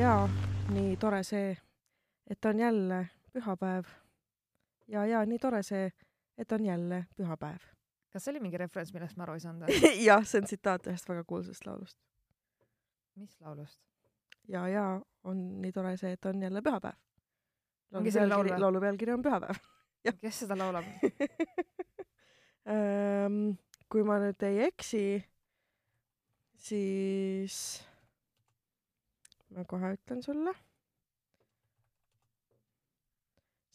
ja nii tore see, et on jälle pühapäev. ja, ja nii tore see, et on jälle pühapäev. kas see oli mingi referents, millest ma aru ei saanud? jah, see on tsitaat ühest väga kuulsast laulust. mis laulust? ja, ja on nii tore see, et on jälle pühapäev. Ongi selle laul või? laulu pealkiri on Pühapäev kes seda laulab Ehm, kui ma nüüd ei eksi, siis ma kohe ütlen sulle.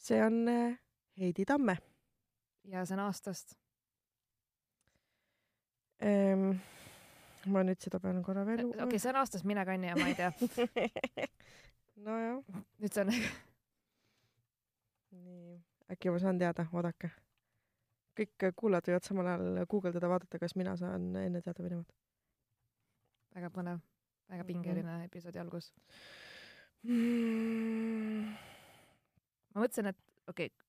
see on eh, Heidi Tamme ja see on aastast. ehm,. ma nüüd seda pean korra veel okei okay,, see on aastast Mine kanni ja ma ei tea. nojah. nüüd see on nii, äkki ma saan teada, oodake. kõik kuulajad võivad samal ajal guugeldada, vaadata, kas mina saan enne teada või nemad. väga põnev, väga pingeline episoodi algus. Mm.. ma mõtlesin, et okei. Okay.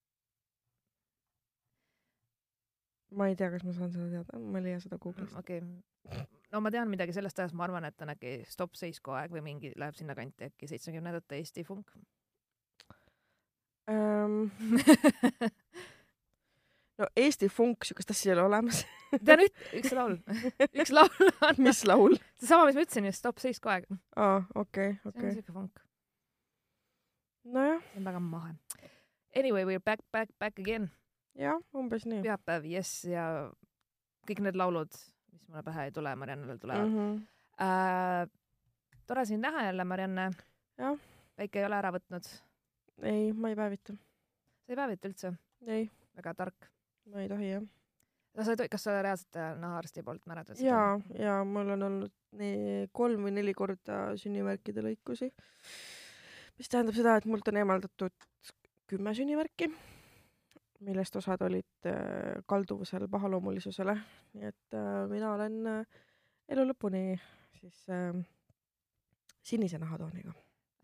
ma ei tea, kas ma saan seda teada, ma ei leia seda Google'ist. okei. Okay., no ma tean midagi sellest ajast, ma arvan, et on äkki Stopp seisku aeg või mingi läheb sinnakanti äkki seitsmekümnendate Eesti funk. Um, no Eesti funk, siukest asja ei ole olemas tean üht, üks laul üks laul on. mis laul? seesama, mis ma ütlesin just, Stopp seisku aeg. aa, okei, okei. see on siuke funk. nojah. see on väga mahe. Anyway, we are back, back, back again. jah, umbes nii. pühapäev, jess, ja kõik need laulud, mis mulle pähe ei tule, Mariannel tulevad mm. -hmm. Äh, tore sind näha jälle, Marianne. jah. päike ei ole ära võtnud. ei, ma ei päevita. sa ei päevita üldse? ei. väga tark. Ma ei tohi, jah. no sa ei tohi, kas sa reaalselt äh, nahaarsti poolt mäletad seda? jaa, jaa, mul on olnud nii kolm või neli korda sünnimärkide lõikusi. mis tähendab seda, et mult on eemaldatud kümme sünnimärki, millest osad olid äh, kalduvusel pahaloomulisusele, nii et äh, mina olen äh, elu lõpuni siis äh, sinise nahatooniga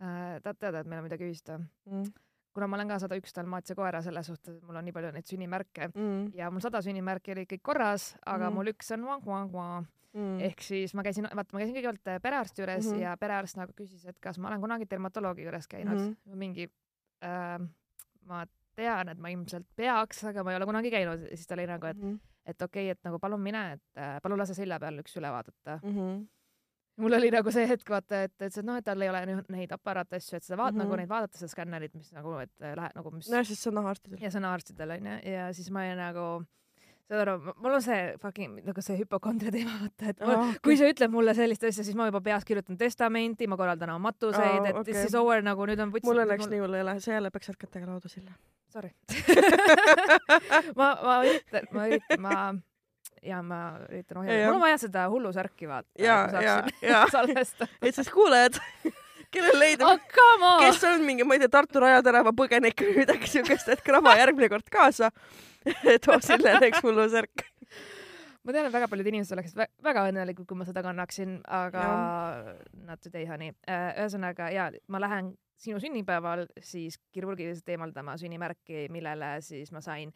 äh,. tahad teada, et meil on midagi ühist või mm.? Kuna ma olen ka sada üks dalmaatia koera selles suhtes, et mul on nii palju neid sünnimärke mm. ja mul sada sünnimärki oli kõik korras, aga mm. mul üks on vang-vang-vang mm. ehk siis ma käisin, vaata, ma käisin kõigepealt perearsti juures mm -hmm. ja perearst nagu küsis, et kas ma olen kunagi dermatoloogi juures käinud mm. -hmm. mingi äh, ma tean, et ma ilmselt peaks, aga ma ei ole kunagi käinud, siis ta oli nagu, et mm, -hmm. et okei okay,, et nagu palun mine, et äh, palun lase selja peal üks üle vaadata mm. -hmm. Mul oli nagu see hetk vaata, et, et, et noh, et tal ei ole neid aparaate asju, et seda vaat- mm, -hmm. nagu neid vaadata, seda skännerit, mis nagu, et äh, läheb nagu, mis. nojah, sest see on nahaarstidel. ja see on nahaarstidel onju ja siis ma olin nagu saad aru, mul on see fucking nagu see hüpokondria teema, vaata, et mul, oh, okay. kui sa ütled mulle sellist asja, siis ma juba peas kirjutan testamenti, ma korraldan oma matuseid oh,, et okay. this is over nagu nüüd on mul õnneks mul... nii hull ei ole, sa jälle peksad kätega lauda silla. Sorry ma, ma üritan, ma üritan, ma ja ma üritan ohjata, mul on vaja seda hullusärki vaata. ja, ja, ja. et siis kuulajad kellel leidub oh,, kes on mingi, ma ei tea, Tartu Rajatärava põgenik või midagi siukest, et kraba järgmine kord kaasa too selle näiteks hullusärk ma tean, et väga paljud inimesed oleksid väga õnnelikud, kui ma seda kannaksin, aga ja. not today, honey. Äh, ühesõnaga ja ma lähen sinu sünnipäeval siis kirurgiliselt eemaldama sünnimärki, millele siis ma sain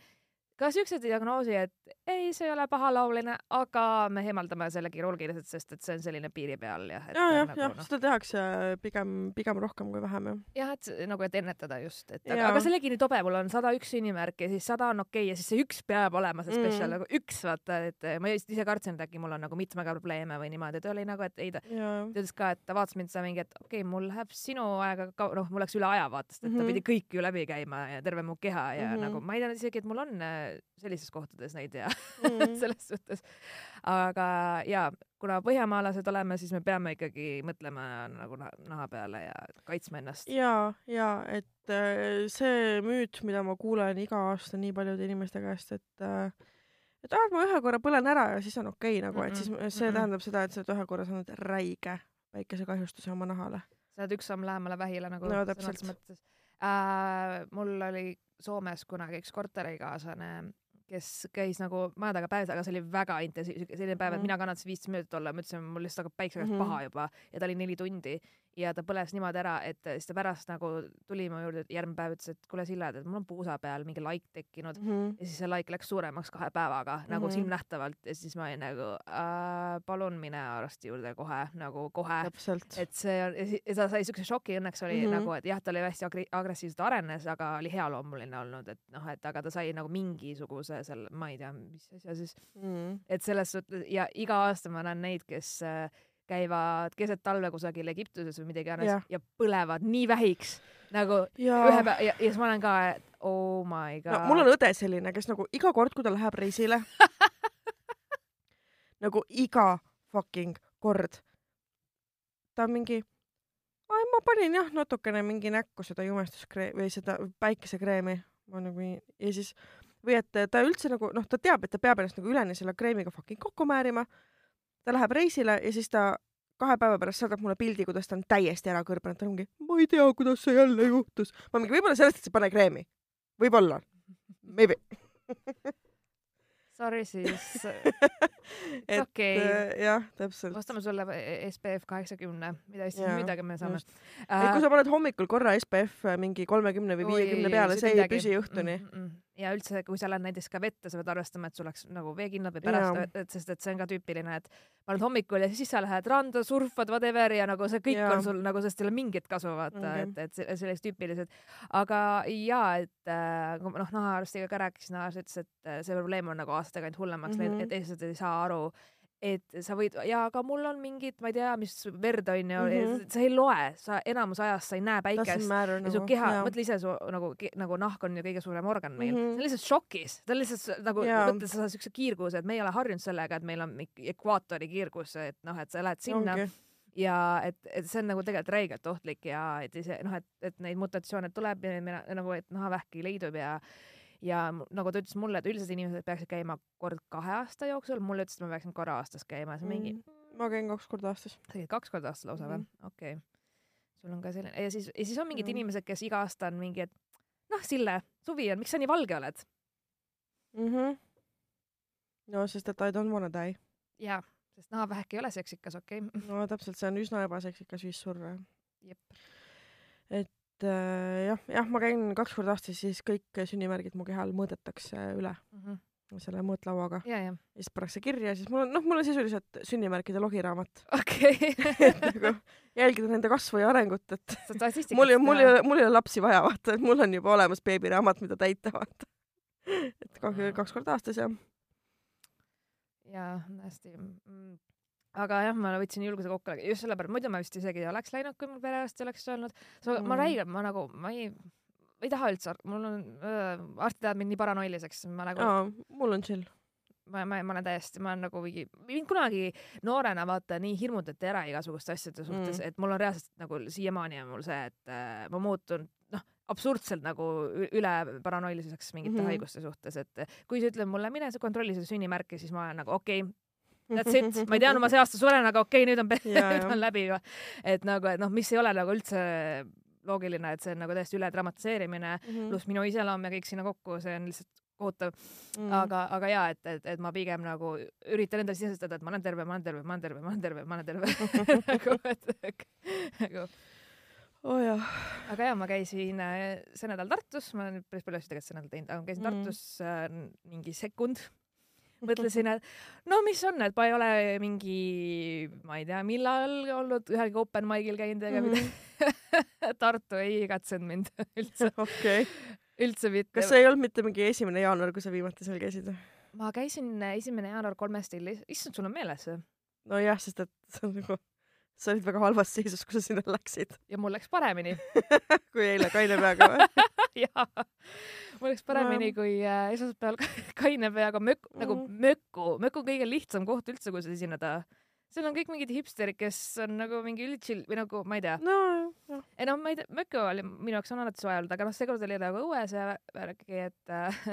ka siukse diagnoosi, et ei, see ei ole pahalauline, aga me eemaldame selle kirurgiliselt, sest et see on selline piiri peal jah. ja, jah nagu,, jah no., seda tehakse pigem, pigem rohkem kui vähem jah. jah, et nagu, et ennetada just, et aga, aga see oligi nii tobe, mul on sada üks sünnimärki, siis sada on okei okay, ja siis see üks peab olema see spetsial mm. nagu üks vaata, et ma ise kartsin, et äkki mul on nagu mitmega probleeme või niimoodi, ta oli nagu, et ei ta, ta ütles ka, et ta vaatas mind seal mingi, et okei okay,, mul läheb sinu ajaga, noh, mul läks üle aja vaata, sest et mm -hmm. ta pidi kõik ju läbi käima ja terve mu keha ja mm -hmm. nagu ma ei tea isegi, et mul on sellistes kohtades neid ja mm. selles suhtes. aga ja kuna põhjamaalased oleme, siis me peame ikkagi mõtlema nagu naha peale ja kaitsma ennast. ja, ja et äh, see müüt, mida ma kuulen iga aasta nii paljude inimeste käest, et äh, et ah, ma ühe korra põlen ära ja siis on okei okay, nagu mm, -mm, et siis see mm -mm. tähendab seda, et sa oled ühe korra saanud räige päikesekahjustuse oma nahale. sa oled üks samm lähemale vähile nagu no, sõnas mõttes äh,. mul oli Soomes kunagi üks korterikaaslane kes käis nagu maja taga päevas, aga see oli väga intensiivne, selline päev, et mm mina kannatasin viisteist minutit olla, ma ütlesin, mul lihtsalt hakkab päikse käes mm -hmm. paha juba ja ta oli neli tundi ja ta põles niimoodi ära, et siis ta pärast nagu tuli mu juurde järgmine päev, ütles, et kuule, Sille, et mul on puusa peal mingi laik tekkinud mm -hmm. ja siis see laik läks suuremaks kahe päevaga mm -hmm. nagu mhm. silmnähtavalt ja siis ma olin nagu äh, palun mine arsti juurde kohe nagu kohe. et see on, ja ta sai siukse šoki, õnneks oli mm -hmm. nagu, et jah, ta oli hästi agri agressiivselt arenes, aga oli healoomuline olnud, et noh, et aga ta sai nagu mingisuguse selle, ma ei tea, mis asja siis mm, -hmm. et selles suhtes ja iga aasta ma näen neid, kes äh, käivad keset talve kusagil Egiptuses või midagi iganes ja. ja põlevad nii vähiks nagu ja. ühe päeva ja, ja siis ma olen ka, et oh my god no,. mul on õde selline, kes nagu iga kord, kui ta läheb reisile nagu iga fucking kord, ta on mingi, ma panin jah natukene mingi näkku seda jumestuskreemi või seda päikesekreemi, ma nagu ja siis või et ta üldse nagu noh, ta teab, et ta peab ennast nagu üleni selle kreemiga fucking kokku määrima ta läheb reisile ja siis ta kahe päeva pärast saadab mulle pildi, kuidas ta on täiesti ära kõrbenud, ta ongi, ma ei tea, kuidas see jälle juhtus. ma mingi, võib-olla sellest, et sa ei pane kreemi. võib-olla. Maybe Sorry siis okei okay.. Äh, jah, täpselt. ostame sulle SPF kaheksakümne, mida siis midagi me saame. et kui sa paned hommikul korra SPF mingi kolmekümne või viiekümne peale, see ei püsi õhtuni mm. -mm ja üldse, kui sa lähed näiteks ka vette, sa pead arvestama, et sul oleks nagu veekindlad või pärast, et sest et see on ka tüüpiline, et paned hommikul ja siis sa lähed randa, surfad, whatever ja nagu see kõik ja. on sul nagu, sest ei ole mingit kasu, vaata okay., et, et sellised tüüpilised. aga jaa, et äh, noh, nahaarstiga ka rääkisin, nahaarst ütles, et äh, see probleem on nagu aastatega ainult hullemaks läinud mm -hmm., et eestlased ei saa aru et sa võid ja aga mul on mingid, ma ei tea, mis verd on ju mm, -hmm. sa ei loe, sa enamus ajast sa ei näe päikest ja nagu, su keha, mõtle ise su nagu, nagu nahk on ju kõige suurem organ meil mm, -hmm. see on lihtsalt šokis, ta on lihtsalt nagu mõtle, sa saad siukse kiirguse, et me ei ole harjunud sellega, et meil on ekvaatori kiirgus, et noh, et sa lähed sinna okay. ja et, et see on nagu tegelikult räigelt ohtlik ja et ise noh, et, et neid mutatsioone tuleb ja mina, nagu, et nahavähki leidub ja ja nagu ta ütles mulle, et üldiselt inimesed peaksid käima kord kahe aasta jooksul, mulle ütles, et ma peaksin korra aastas käima, see mingi mm,. ma käin kaks korda aastas. sa käid kaks korda aastas lausa või mm -hmm.? okei okay.. sul on ka selline ja siis, ja siis on mingid mm inimesed, kes iga aasta on mingi, et noh, Sille, suvi on, miks sa nii valge oled mm? -hmm. no sest et I don't wanna die. jaa, sest nahavähk ei ole seksikas, okei okay. no täpselt, see on üsna ebaseksikas viis surra. et äh, jah, jah, ma käin kaks korda aastas, siis kõik sünnimärgid mu kehal mõõdetakse üle mm. -hmm selle mõõtlauaga ja, ja. ja siis pannakse kirja, siis mul on, noh, mul on sisuliselt sünnimärkide logiraamat. okei okay. nagu jälgida nende kasvu ja arengut, et mul ei, mul ei ole, mul ei ole lapsi vaja, vaata, et mul on juba olemas beebiraamat, mida täita, vaata. et kaks, kaks korda aastas, jah. jaa, hästi mm aga jah, ma võtsin julguse kokku just sellepärast, muidu ma vist isegi ei oleks läinud, kui mul perearst ei oleks öelnud. Mm. ma räigelt, ma nagu, ma ei, ma ei taha üldse, mul on äh,, arstid ajavad mind nii paranoiliseks, ma nagu. mul on chill ma, ma, ma olen täiesti, ma olen nagu mingi, mind kunagi noorena vaata nii hirmutati ära igasuguste asjade suhtes mm., et mul on reaalselt nagu siiamaani on mul see, et äh, ma muutun noh, absurdselt nagu üle paranoilisuseks mingite mm -hmm. haiguste suhtes, et kui sa ütled mulle, mine sa kontrolli seda sünnimärki, siis ma olen nagu okei okay,, that's it, ma ei teadnud, ma see aasta suren, aga okei okay,, nüüd on, nüüd on läbi juba. et nagu, et noh, mis ei ole nagu üldse loogiline, et see on nagu täiesti üle dramatiseerimine mm -hmm. pluss minu iseloom ja kõik sinna kokku, see on lihtsalt kohutav mm. aga, aga ja, et, et, et ma pigem nagu üritan endale sisestada, et ma olen terve, ma olen terve, ma olen terve, ma olen terve, ma olen terve nagu, et nagu oh jah. aga ja ma käisin äh, see nädal Tartus, ma olen päris palju asju tegelikult see nädal teinud, aga ma käisin mm. Tartus äh, mingi sekund mõtlesin, et no mis on, et ma ei ole mingi, ma ei tea, millal olnud ühelgi open mic'il käinud ega midagi mm -hmm. Tartu ei igatsenud mind üldse okay.. üldse mitte. kas see ei olnud mitte mingi esimene jaanuar, kui sa viimati seal käisid? ma käisin esimene jaanuar kolmes stiilis, issand, sul on meeles see? nojah, sest et see on nagu sa olid väga halvas seisus, kui sa sinna läksid. ja mul läks paremini kui eile kaine peaga või jaa, mul läks paremini no. kui äh, esmaspäeval kaine peaga mökk mm., nagu möku, möku on kõige lihtsam koht üldse, kus esineda. seal on kõik mingid hipsterid, kes on nagu mingi üldchill või nagu ma ei tea. no, noh. ei noh, ma ei tea, möku oli minu jaoks on alati soe olnud, aga noh, seekord oli nagu õues ja värki, et äh,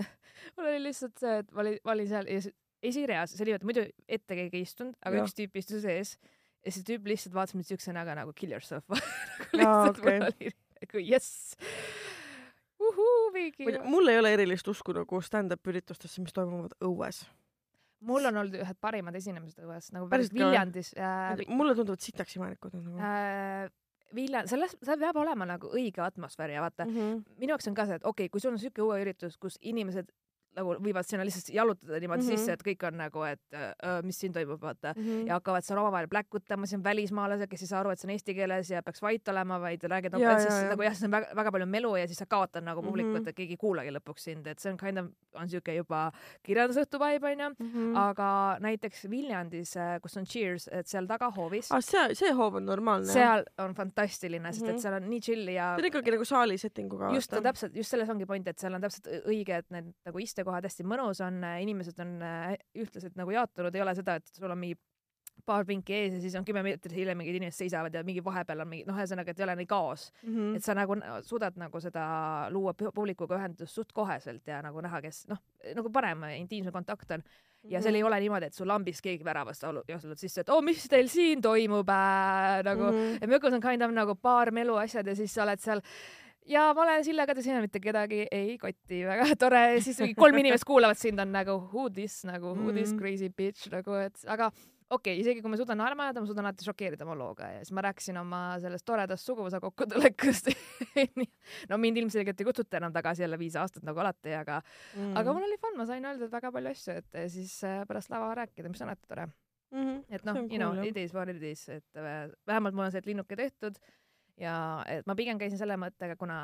mul oli lihtsalt see, et ma olin, ma olin seal esireas, see oli, muidu ette keegi ei istunud, aga ja. üks tüüp istus ees ja see tüüp lihtsalt vaatas mind siukse näoga nagu kill yourself nagu lihtsalt okay. mul oli nagu jess uhuu, mingi. mul ei ole erilist usku nagu stand-up üritustesse, mis toimuvad õues. mul on olnud ühed parimad esinemised õues, nagu päris Viljandis äh,. mulle tunduvad sitaks imelikud nagu äh,. Vilja, selles, seal peab olema nagu õige atmosfäär ja vaata mm, -hmm. minu jaoks on ka see, et okei okay,, kui sul on siuke uue üritus, kus inimesed nagu võivad sinna lihtsalt jalutada niimoodi mm -hmm. sisse, et kõik on nagu, et äh, mis siin toimub, vaata mm. -hmm. ja hakkavad seal omavahel pläkutama, siis on välismaalased, kes ei saa aru, et see on eesti keeles ja peaks vait olema, vaid räägid no, ja, siis ja, nagu jah, siis on väga, väga palju melu ja siis sa kaotad nagu publikut mm, -hmm. et keegi ei kuulagi lõpuks sind, et see on kind of, on siuke juba kirjandusõhtu vibe onju mm, -hmm. aga näiteks Viljandis, äh, kus on Cheers, et seal tagahoovis ah,. see, see hoov on normaalne. seal on fantastiline, sest mm -hmm. et mhm. seal on nii chill ja. see on ikkagi nagu saali setting uga. just, täpselt, just selles ongi point, et seal on täpselt õige, et need nagu istekohad istekohad hästi mõnus on, inimesed on äh, ühtlaselt nagu jaotunud, ei ole seda, et sul on mingi paar pinki ees ja siis on kümme meetrit hiljem mingid inimesed seisavad ja mingi vahepeal on mingi noh, ühesõnaga, et ei ole nii kaos mm. -hmm. et sa nagu suudad nagu seda luua publikuga ühendust suht koheselt ja nagu näha, kes noh, nagu parem intiimsem kontakt on. ja seal ei mhm. ole niimoodi, et sul lambist keegi väravast jookseb sisse, et oo oh,, mis teil siin toimub äh,, nagu mm, -hmm. Mökus on kind of nagu paar melu asjad ja siis sa oled seal ja ma olen Sille Kadri, mitte kedagi ei koti, väga tore, siis mingi kolm inimest kuulavad sind, on nagu who this nagu who this mm. crazy bitch nagu, et aga okei okay,, isegi kui ma suudan naerma ajada, ma suudan alati šokeerida oma looga ja siis ma rääkisin oma sellest toredast suguvõsa kokkutulekust no mind ilmselgelt ei kutsuta enam tagasi jälle viis aastat nagu alati, aga mm. aga mul oli fun, ma sain öelda väga palju asju, et siis äh, pärast lava rääkida, mis on alati tore mm. -hmm. et noh, you know, it is what it is, et äh, vähemalt mul on see, linnuke tehtud ja et ma pigem käisin selle mõttega, kuna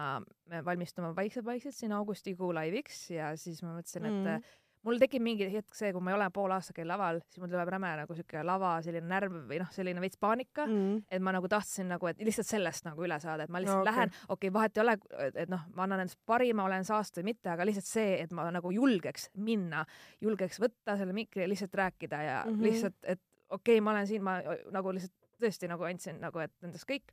me valmistume vaikselt-vaikselt siin augustikuu laiviks ja siis ma mõtlesin, et mm. mul tekib mingi hetk see, kui ma ei ole pool aastakell laval, siis mul tuleb räme nagu siuke lava selline närv või noh, selline veits paanika mm., et ma nagu tahtsin nagu, et lihtsalt sellest nagu üle saada, et ma lihtsalt no, okay. lähen, okei okay,, vahet ei ole, et noh, ma annan endast parima, olen saast või mitte, aga lihtsalt see, et ma nagu julgeks minna, julgeks võtta selle mikri ja lihtsalt rääkida ja mm -hmm. lihtsalt, et okei okay,, ma olen siin, ma nagu lihtsalt tõesti nagu andsin nagu, et endast kõik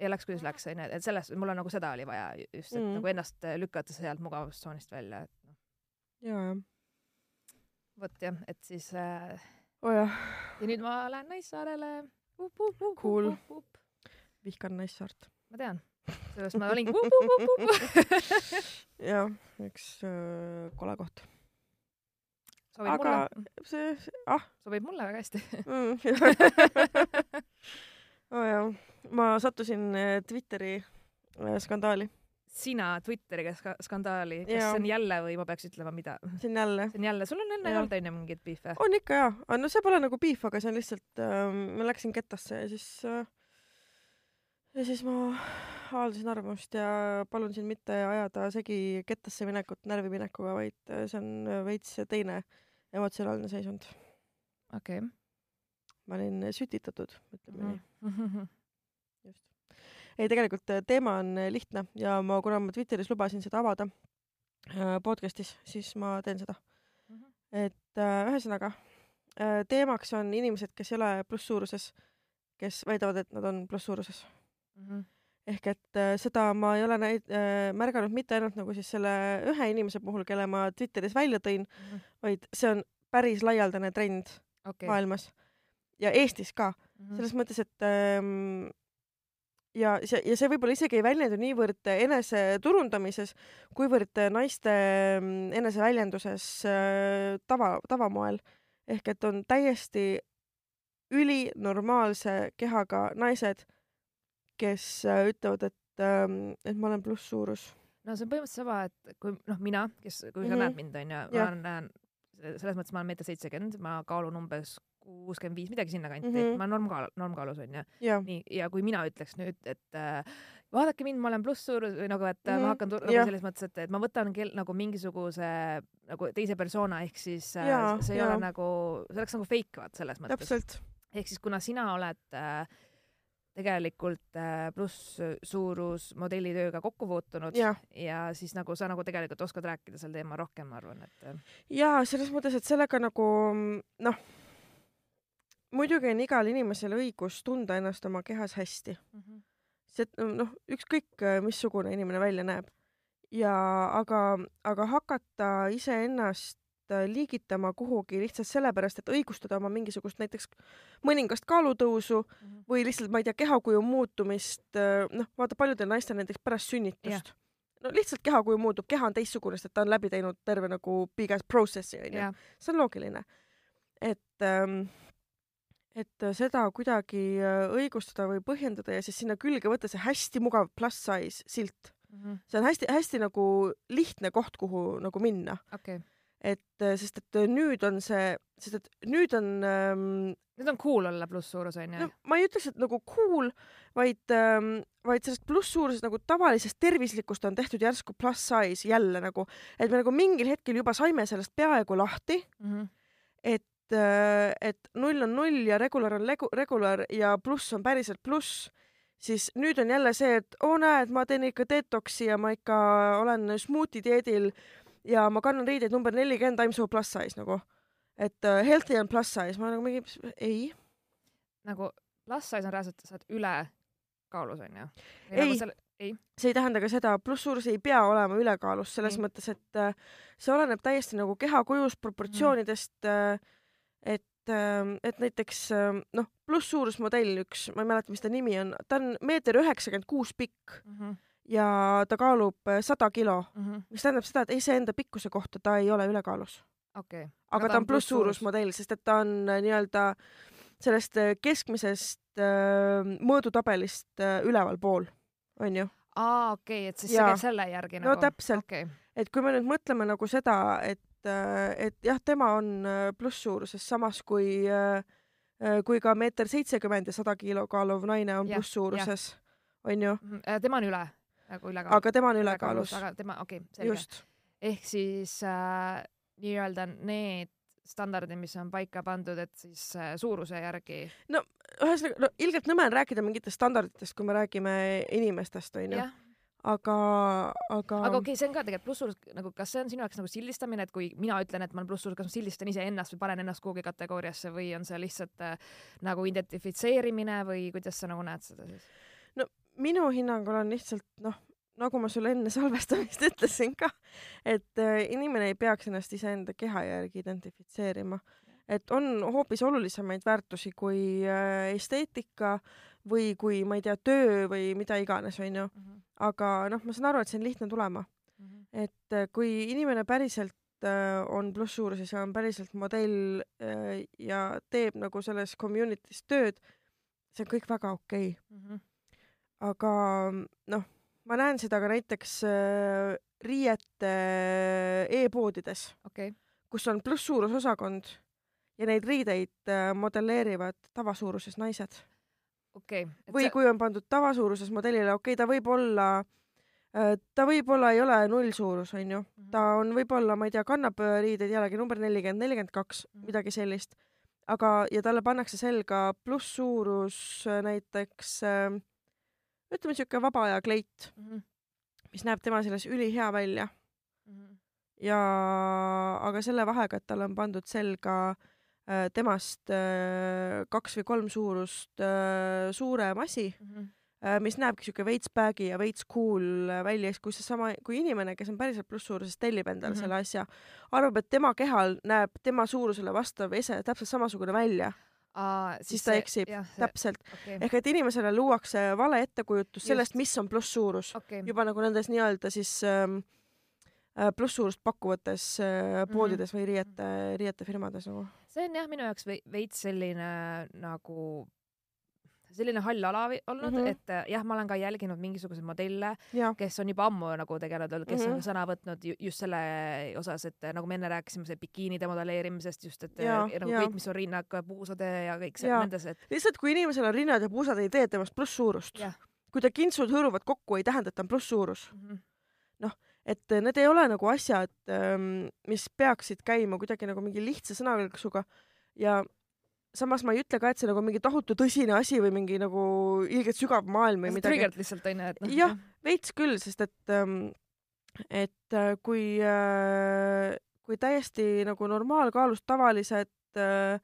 ja läks, kuidas läks, onju, et sellest, mul on nagu seda oli vaja just, et mm. nagu ennast lükata sealt mugavustsoonist välja, et noh. ja, jah. vot jah, et siis äh, oh jah. ja nüüd ma lähen Naissaarele. Cool. vihkan Naissaart. ma tean, sellepärast ma olingi jah, üks äh, kole koht. sobib aga mulle. see, ah. sobib mulle väga hästi mm, oh jah, ma sattusin äh, Twitteri äh, skandaali. sina Twitteriga ska skandaali, kas ja. see on jälle või ma peaks ütlema, mida? see on jälle. see on jälle, sul on enne olnud onju mingeid beef'e? on ikka jaa, no see pole nagu beef, aga see on lihtsalt äh,, ma läksin kettasse ja siis äh, ja siis ma avaldasin arvamust ja palun sind mitte ajada segi kettasse minekut närviminekuga, vaid äh, see on veits teine emotsionaalne seisund. okei okay ma olin sütitatud, ütleme nii mm. -hmm. just. Ei, tegelikult äh, teema on äh, lihtne ja ma, kuna ma Twitteris lubasin seda avada äh, podcast'is, siis ma teen seda mm. -hmm. et äh, ühesõnaga äh, teemaks on inimesed, kes ei ole plusssuuruses, kes väidavad, et nad on plusssuuruses mm. -hmm ehk et äh, seda ma ei ole näid- äh,, märganud mitte ainult nagu siis selle ühe inimese puhul, kelle ma Twitteris välja tõin mm, -hmm. vaid see on päris laialdane trend okay. maailmas ja Eestis ka mm. -hmm. selles mõttes, et ähm, ja see, ja see võib-olla isegi ei väljendu niivõrd eneseturundamises, kuivõrd naiste mm, eneseväljenduses äh, tava, tavamoel. ehk et on täiesti ülinormaalse kehaga naised, kes äh, ütlevad, et ähm,, et ma olen plusssuurus. no see on põhimõtteliselt sama, et kui noh, mina, kes, kui sa mm -hmm. näed mind, onju, ma näen selles mõttes ma olen meeter seitsekümmend, ma kaalun umbes kuuskümmend viis, midagi sinnakanti mm, -hmm. ma olen normkaal, normkaalus onju. nii, ja kui mina ütleks nüüd, et äh, vaadake mind, ma olen plusssuurus või nagu, et mm -hmm. ma hakkan nagu selles mõttes, et, et ma võtan kel, nagu mingisuguse nagu teise persona ehk siis äh, ja, see ei ja. ole nagu, see oleks nagu fake vaat selles mõttes. ehk siis kuna sina oled äh, tegelikult äh, plusssuurus modellitööga kokku puutunud ja. ja siis nagu sa nagu tegelikult oskad rääkida sel teemal rohkem, ma arvan, et. Äh. ja selles mõttes, et sellega nagu noh muidugi on igal inimesel õigus tunda ennast oma kehas hästi mm. -hmm. see, noh, ükskõik äh, missugune inimene välja näeb. ja aga, aga hakata iseennast äh, liigitama kuhugi lihtsalt sellepärast, et õigustada oma mingisugust näiteks mõningast kaalutõusu mm -hmm. või lihtsalt, ma ei tea, kehakuju muutumist, äh, noh, vaata paljudel naistel näiteks pärast sünnitust. no lihtsalt kehakuju muutub, keha on teistsugune, sest et ta on läbi teinud terve nagu big ass process'i onju. see on loogiline. et ähm, et äh, seda kuidagi äh, õigustada või põhjendada ja siis sinna külge võtta see hästi mugav plus size silt mm. -hmm. see on hästi-hästi nagu lihtne koht, kuhu nagu minna okay.. et äh, sest, et nüüd on see, sest et nüüd on ähm, nüüd on cool olla plusssuurus onju no,. ma ei ütleks, et nagu cool, vaid ähm,, vaid sellest plusssuurusest nagu tavalisest tervislikust on tehtud järsku plus size jälle nagu, et me nagu mingil hetkel juba saime sellest peaaegu lahti mm. -hmm. et et null on null ja regular on legu, regular ja pluss on päriselt pluss, siis nüüd on jälle see, et oo näed, ma teen ikka detoksi ja ma ikka olen smuuti dieedil ja ma kannan riideid number nelikümmend, I m so plus size nagu. et uh, healthy on plus size, ma nagu mingi, ei. nagu plus size on reaalselt, sa oled ülekaalus onju? ei nagu, selle... ei, see ei tähenda ka seda, plusssuurus ei pea olema ülekaalus, selles ei. mõttes, et uh, see oleneb täiesti nagu kehakujust, proportsioonidest mm., et ähm, et näiteks ähm, noh, plusssuurusmodell üks, ma ei mäleta, mis ta nimi on, ta on meeter üheksakümmend kuus pikk mm -hmm. ja ta kaalub äh, sada kilo mm, -hmm. mis tähendab seda, et iseenda pikkuse kohta ta ei ole ülekaalus okay.. aga, aga ta on plusssuurusmodell, sest et ta on äh, nii-öelda sellest äh, keskmisest äh, mõõdutabelist äh, ülevalpool, onju. aa, okei okay,, et siis ja. selle järgi nagu? no täpselt okay., et kui me nüüd mõtleme nagu seda, et Äh, et jah, tema on äh, plusssuuruses, samas kui, äh, kui ka meeter seitsekümmend ja sada kilo kaaluv naine on plusssuuruses, onju. Mhm, tema on üle, nagu ülekaalus. aga tema on ülekaalus. aga tema, okei okay,, selge. ehk siis äh, nii-öelda need standardid, mis on paika pandud, et siis äh, suuruse järgi. no ühesõnaga, no ilgelt nõme on rääkida mingitest standarditest, kui me räägime inimestest, onju aga, aga. aga okei okay,, see on ka tegelikult plusssuurus, nagu kas see on sinu jaoks nagu sildistamine, et kui mina ütlen, et ma olen plusssuurus, kas ma sildistan iseennast või panen ennast kuhugi kategooriasse või on see lihtsalt äh, nagu identifitseerimine või kuidas sa nagu näed seda siis? no minu hinnangul on lihtsalt noh, nagu ma sulle enne salvestamist ütlesin ka, et äh, inimene ei peaks ennast iseenda keha järgi identifitseerima, et on hoopis olulisemaid väärtusi kui äh, esteetika või kui ma ei tea, töö või mida iganes, onju. Mhm. aga noh, ma saan aru, et see on lihtne tulema mm. -hmm. et äh, kui inimene päriselt äh, on plusssuuruses ja on päriselt modell äh, ja teeb nagu selles community's tööd, see on kõik väga okei okay. mm. -hmm. aga noh, ma näen seda ka näiteks riiete e-poodides okay., kus on plusssuurusosakond ja neid riideid modelleerivad tavasuuruses naised okay,. või see... kui on pandud tavasuuruses modellile, okei okay,, ta võib olla äh, ta võib-olla ei ole nullsuurus, onju -hmm. ta on võib-olla, ma ei tea, kannab äh, riideid jällegi number nelikümmend, nelikümmend kaks, mhm. midagi sellist. aga, ja talle pannakse selga plusssuurus äh, näiteks ütleme siuke vaba aja kleit mm, -hmm. mis näeb tema selles ülihea välja mm. -hmm. ja, aga selle vahega, et talle on pandud selga Äh, temast äh, kaks või kolm suurust äh, suurem asi mm, -hmm. mis näebki siuke veits bag'i ja veits cool välja, siis kui seesama, kui inimene, kes on päriselt plusssuuruses, tellib endale mm -hmm. selle asja, arvab, et tema kehal näeb tema suurusele vastav ese täpselt samasugune välja Aa, siis, siis ta see, eksib, täpselt okay.. ehk et inimesele luuakse vale ettekujutus sellest, mis on plusssuurus okay. juba nagu nendes nii-öelda siis ähm, Äh, plusssuurust pakkuvates äh, mhm. poodides või riiete, riietefirmades nagu. See on jah, minu jaoks veits selline nagu selline hall ala olnud mm, -hmm. et äh, jah, ma olen ka jälginud mingisuguseid modelle, kes on juba ammu nagu tegelenud, kes mm -hmm. on sõna võtnud just selle osas, et nagu me enne rääkisime, see bikiinide modelleerimisest just, et ja, nagu ja. kõik, mis on rinnak, puusade ja kõik see nendes, et. lihtsalt kui inimesel on rinnad ja puusad, ei tee temast plusssuurust. kui ta kintsud hõõruvad kokku, ei tähenda, et ta on plusssuurus mm. -hmm. noh et need ei ole nagu asjad, ähm, mis peaksid käima kuidagi nagu mingi lihtsa sõnakõlksuga ja samas ma ei ütle ka, et see nagu mingi tohutu tõsine asi või mingi nagu ilgelt sügav maailm või midagi. trigger'd lihtsalt onju, et noh. jah, veits küll, sest et, ähm, et äh, kui, äh, kui täiesti nagu normaalkaalust tavalised äh,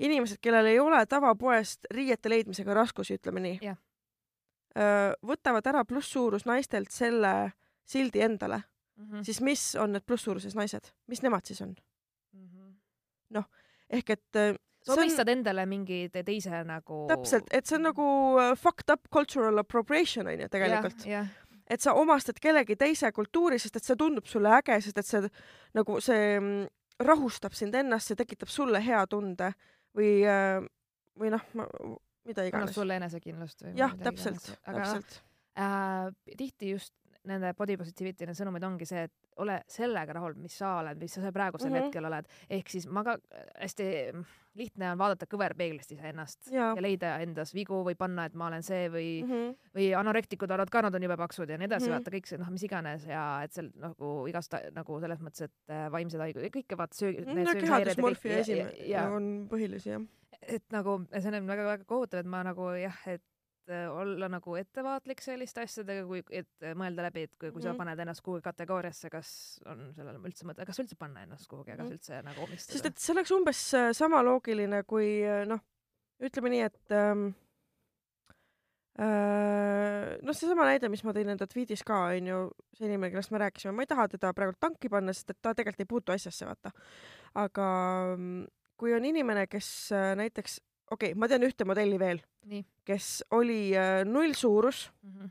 inimesed, kellel ei ole tavapoest riiete leidmisega raskusi, ütleme nii, võtavad ära plusssuurus naistelt selle sildi endale mm, -hmm. siis mis on need plusssuuruses naised, mis nemad siis on mm -hmm.? noh, ehk et äh, sa omistad on... endale mingi teise nagu täpselt, et see on nagu äh, fucked up cultural appropriation onju tegelikult. et sa omastad kellegi teise kultuuri, sest et see tundub sulle äge, sest et see nagu see mm, rahustab sind ennast, see tekitab sulle hea tunde või äh, või noh, mida iganes. annab sulle enesekindlust või jah, täpselt, täpselt äh,. tihti just nende body positivity need sõnumid ongi see, et ole sellega rahul, mis sa oled, mis sa praegusel mm -hmm. hetkel oled. ehk siis ma ka hästi lihtne on vaadata kõverpeeglist iseennast ja. ja leida endas vigu või panna, et ma olen see või mm, -hmm. või anorektikud arvavad ka, nad on jube paksud ja nii edasi mm, -hmm. vaata kõik see noh, mis iganes ja et seal nagu igast nagu selles mõttes, et äh, vaimsed haigused, kõik vaata söögi. no kehadüsmorfia esimene on põhilisi jah. et nagu see on väga-väga kohutav, et ma nagu jah, et Äh, olla nagu ettevaatlik selliste asjadega, kui, et mõelda läbi, et kui, kui sa mhm. paned ennast kuhugi kategooriasse, kas on sellel üldse mõte, kas üldse panna ennast kuhugi, kas mhm. üldse nagu omistada? sest et see oleks umbes äh, sama loogiline, kui äh, noh, ütleme nii, et ähm, äh, noh, seesama näide, mis ma tõin enda tweetis ka, onju, see inimene, kellest me rääkisime, ma ei taha teda praegu tanki panna, sest et ta tegelikult ei puutu asjasse, vaata. aga mm, kui on inimene, kes näiteks okei okay,, ma tean ühte modelli veel, kes oli äh, nullsuurus mm. -hmm.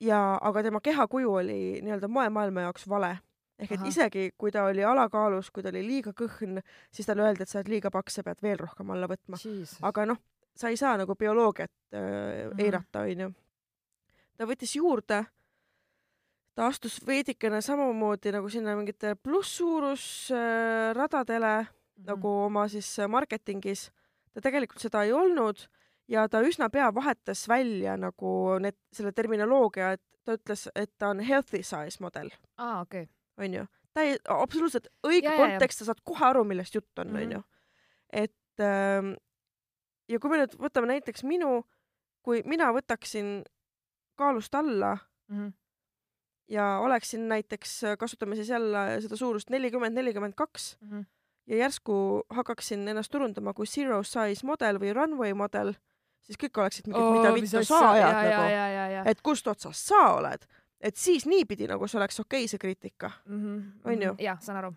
ja, aga tema kehakuju oli nii-öelda moemaailma jaoks vale. ehk et Aha. isegi kui ta oli alakaalus, kui ta oli liiga kõhn, siis talle öeldi, et sa oled liiga paks, sa pead veel rohkem alla võtma. aga noh, sa ei saa nagu bioloogiat äh, mm -hmm. eirata, onju. ta võttis juurde ta astus veidikene samamoodi nagu sinna mingitele plusssuurusradadele äh, mm -hmm. nagu oma siis marketingis ta tegelikult seda ei olnud ja ta üsna pea vahetas välja nagu need, selle terminoloogia, et ta ütles, et ta on healthy size model. aa, okei okay.. onju, ta ei, absoluutselt õige ja, kontekst, sa saad kohe aru, millest jutt on, mhm. onju. et ähm, ja kui me nüüd võtame näiteks minu, kui mina võtaksin kaalust alla mm -hmm. ja oleksin näiteks, kasutame siis jälle seda suurust nelikümmend, nelikümmend kaks, mhm ja järsku hakkaksin ennast turundama kui zero size model või runway model, siis kõik oleksid mingid oh,, mida vittu sa ajad nagu, et kust otsast sa oled, et siis niipidi nagu see oleks okei okay, see kriitika mm, -hmm. on ju? jah, saan aru.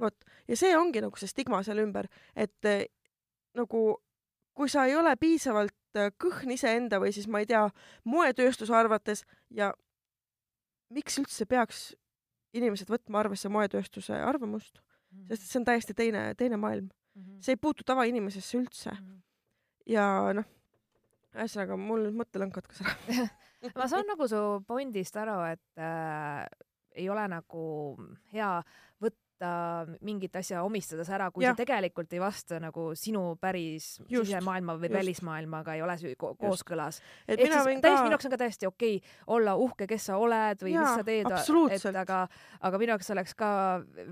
vot, ja see ongi nagu see stigma seal ümber, et äh, nagu kui sa ei ole piisavalt äh, kõhn iseenda või siis ma ei tea, moetööstuse arvates ja miks üldse peaks inimesed võtma arvesse moetööstuse arvamust mm, -hmm. sest see on täiesti teine, teine maailm mm. -hmm. see ei puutu tavainimesesse üldse mm. -hmm. ja noh, ühesõnaga mul nüüd mõttelõng katkes ära ma saan nagu su pointist aru, et äh, ei ole nagu hea võtta võtta mingit asja omistades ära, kui ja. see tegelikult ei vasta nagu sinu päris just, sisemaailma või just. välismaailmaga ei ole ko kooskõlas. ehk siis täiesti ka... minu jaoks on ka täiesti okei okay olla uhke, kes sa oled või ja, mis sa teed, et aga, aga minu jaoks oleks ka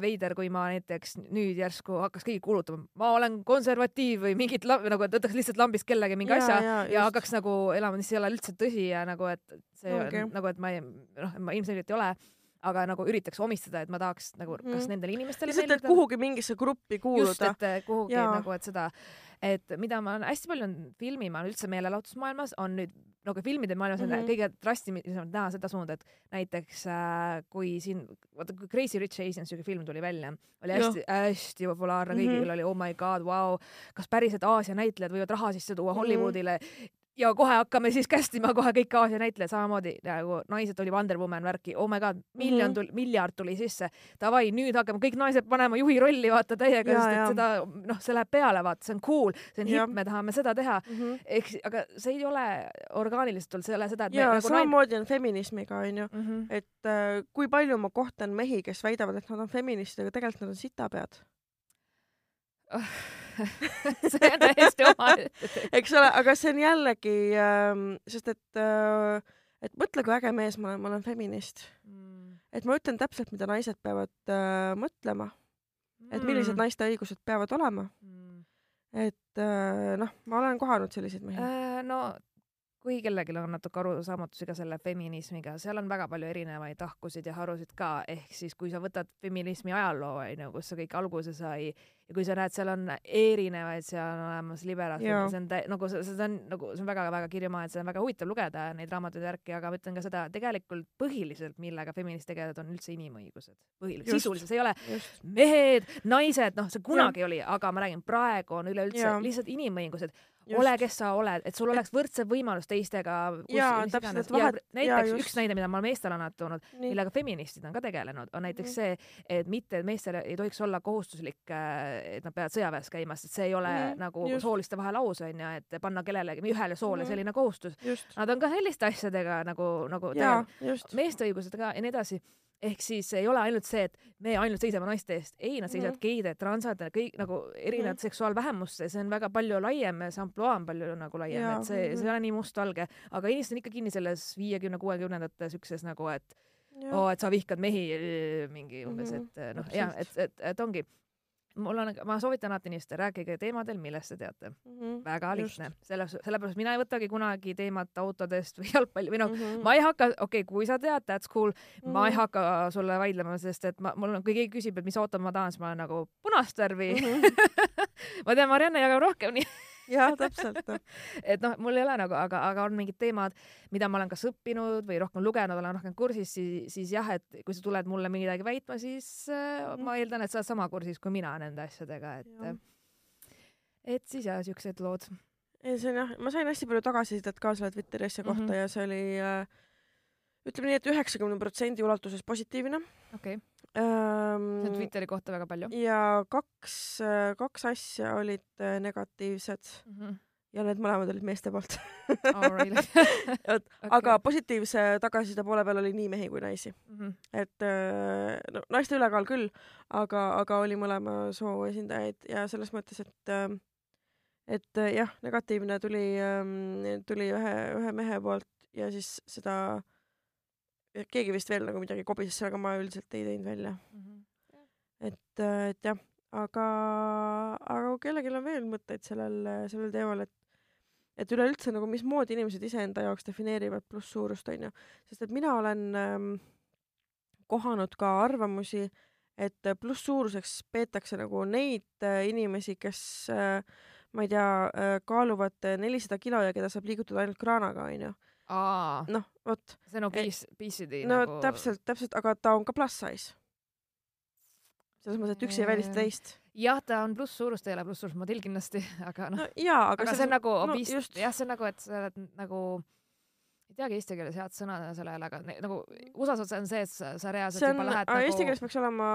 veider, kui ma näiteks nüüd järsku hakkaks keegi kuulutama, ma olen konservatiiv või mingit nagu, et võtaks lihtsalt lambist kellegi mingi ja, asja ja, ja hakkaks nagu elama, mis ei ole üldse tõsi ja nagu, et see okay. nagu, et ma ei, noh, ma ilmselgelt ei ole aga nagu üritaks omistada, et ma tahaks nagu mm. kas nendele inimestele lihtsalt, et kuhugi mingisse gruppi kuuluda. just, et eh, kuhugi ja. nagu, et seda, et mida ma olen hästi palju filmima üldse meelelahutusmaailmas, on nüüd nagu filmide maailmas on mm -hmm. kõige drastilisem näha seda suunda, et näiteks äh, kui siin, vaata kui Crazy Rich Asians siuke film tuli välja, oli hästi-hästi populaarne, kõigil mm -hmm. oli oh my god, vau wow,, kas päriselt Aasia näitlejad võivad raha sisse tuua mhm. Hollywoodile mm -hmm ja kohe hakkame siis kästima kohe kõik Aasia näitlejad samamoodi nagu naised oli Wonder Woman värki, oh my god, miljon mhm. tuli mm, -hmm. miljard tuli sisse. Davai, nüüd hakkame kõik naised panema juhi rolli vaata täiega, sest et seda noh, see läheb peale, vaata, see on cool, see on hipp, me tahame seda teha mm. -hmm. ehk aga see ei ole orgaaniliselt tulnud, see ei ole seda, et ja nagu samamoodi naid... on feminismiga onju mm, -hmm. et äh, kui palju ma kohtan mehi, kes väidavad, et nad on feministid, aga tegelikult nad on sitapead see on täiesti oma eks ole, aga see on jällegi äh,, sest et äh, et mõtle, kui äge mees ma olen, ma olen feminist mm.. et ma ütlen täpselt, mida naised peavad äh, mõtlema. et millised mm. naiste õigused peavad olema mm.. et äh, noh, ma olen kohanud selliseid mehi äh,. no kui kellelgi on natuke arusaamatusi ka selle feminismiga, seal on väga palju erinevaid tahkusid ja harusid ka, ehk siis kui sa võtad feminismi ajaloo, onju, kus see kõik alguse sai ja kui sa näed, seal on erinevaid, seal on olemas liberaal, see on nagu see, see on nagu, see on väga-väga kirju maa, et seda on väga huvitav lugeda neid raamatuid ja värki, aga ma ütlen ka seda, tegelikult põhiliselt, millega feministid tegelevad, on üldse inimõigused. põhiliselt, sisuliselt, see ei ole just. mehed, naised, noh, see kunagi ja. oli, aga ma räägin, praegu on üleüldse lihtsalt inimõigused ole, kes sa oled, et sul oleks võrdse võimalus teistega. jaa, täpselt, et vahet. näiteks üks näide, mida ma olen meestele alati toonud, millega feministid on ka tegelenud, on näiteks mm -hmm. see, et mitte, meestel ei tohiks olla kohustuslik, äh, et nad peavad sõjaväes käima, sest see ei ole mm -hmm. nagu Just. sooliste vahel aus onju, et panna kellelegi, ühele soole mm -hmm. selline kohustus. Nad on ka selliste asjadega nagu, nagu meeste õigused ka ja nii edasi ehk siis ei ole ainult see, et me ainult seisame naiste eest, ei, nad seisavad mm -hmm. geide, transad, kõik nagu erinevad mm -hmm. seksuaalvähemuste, see on väga palju laiem, see ampluaa on palju nagu laiem, et see, see ei ole nii mustvalge, aga inimesed on ikka kinni selles viiekümne, kuuekümnendate siukses nagu, et oo oh,, et sa vihkad mehi mingi umbes, et noh, jah, et, et, et ongi mul on, ma soovitan alati inimestele, rääkige teemadel, millest te teate mm. -hmm. väga lihtne, selles, sellepärast mina ei võtagi kunagi teemat autodest või jalgpalli või noh mm, -hmm. ma ei hakka, okei okay,, kui sa tead, that's cool mm, -hmm. ma ei mhm. hakka sulle vaidlema, sest et ma, mul on, kui keegi küsib, et mis auto ma tahan, siis ma olen nagu punast värvi mm. -hmm. ma tean, Marianne jagab rohkem nii jah, täpselt et noh, mul ei ole nagu, aga, aga on mingid teemad, mida ma olen kas õppinud või rohkem lugenud, olen rohkem kursis, siis, siis jah, et kui sa tuled mulle midagi väitma, siis äh, ma eeldan, et sa oled sama kursis kui mina nende asjadega, et, et siis jah, siuksed lood. ei, see on jah, ma sain hästi palju tagasisidet ka selle Twitteri asja kohta mm -hmm. ja see oli äh, ütleme nii et, et üheksakümne protsendi ulatuses positiivne. okei okay ähm,. see on Twitteri kohta väga palju. ja kaks, kaks asja olid äh, negatiivsed mm. -hmm ja need mõlemad olid meeste poolt oh, et okay. aga positiivse tagasiside poole peal oli nii mehi kui naisi mm. -hmm. et äh, no naiste ülekaal küll, aga, aga oli mõlema soo esindajaid ja selles mõttes, et et jah, negatiivne tuli, ähm, tuli ühe, ühe mehe poolt ja siis seda äh, keegi vist veel nagu midagi kobises, aga ma üldiselt ei teinud välja mm. -hmm. et, äh, et jah, aga, aga kui kellelgi on veel mõtteid sellel, sellel teemal, et et üleüldse nagu mismoodi inimesed iseenda jaoks defineerivad plusssuurust, onju. sest et mina olen ähm, kohanud ka arvamusi, et plusssuuruseks peetakse nagu neid äh, inimesi, kes äh, ma ei tea äh,, kaaluvad nelisada kilo ja keda saab liigutada ainult kraanaga, onju noh, vot. see on nagu piis, piisidi no nagu... täpselt, täpselt, aga ta on ka plus size. selles mõttes, et üks ei välista teist. jah, ta on plusssuurus, ta ei ole plusssuurusmodell kindlasti, aga noh no, jaa, aga, aga see on nagu no, obist, jah, see on nagu, et sa oled nagu ei teagi eesti keeles head sõna sellele, aga nagu USA-s on see, et sa, sa reaalselt on, juba lähed nagu eesti keeles peaks olema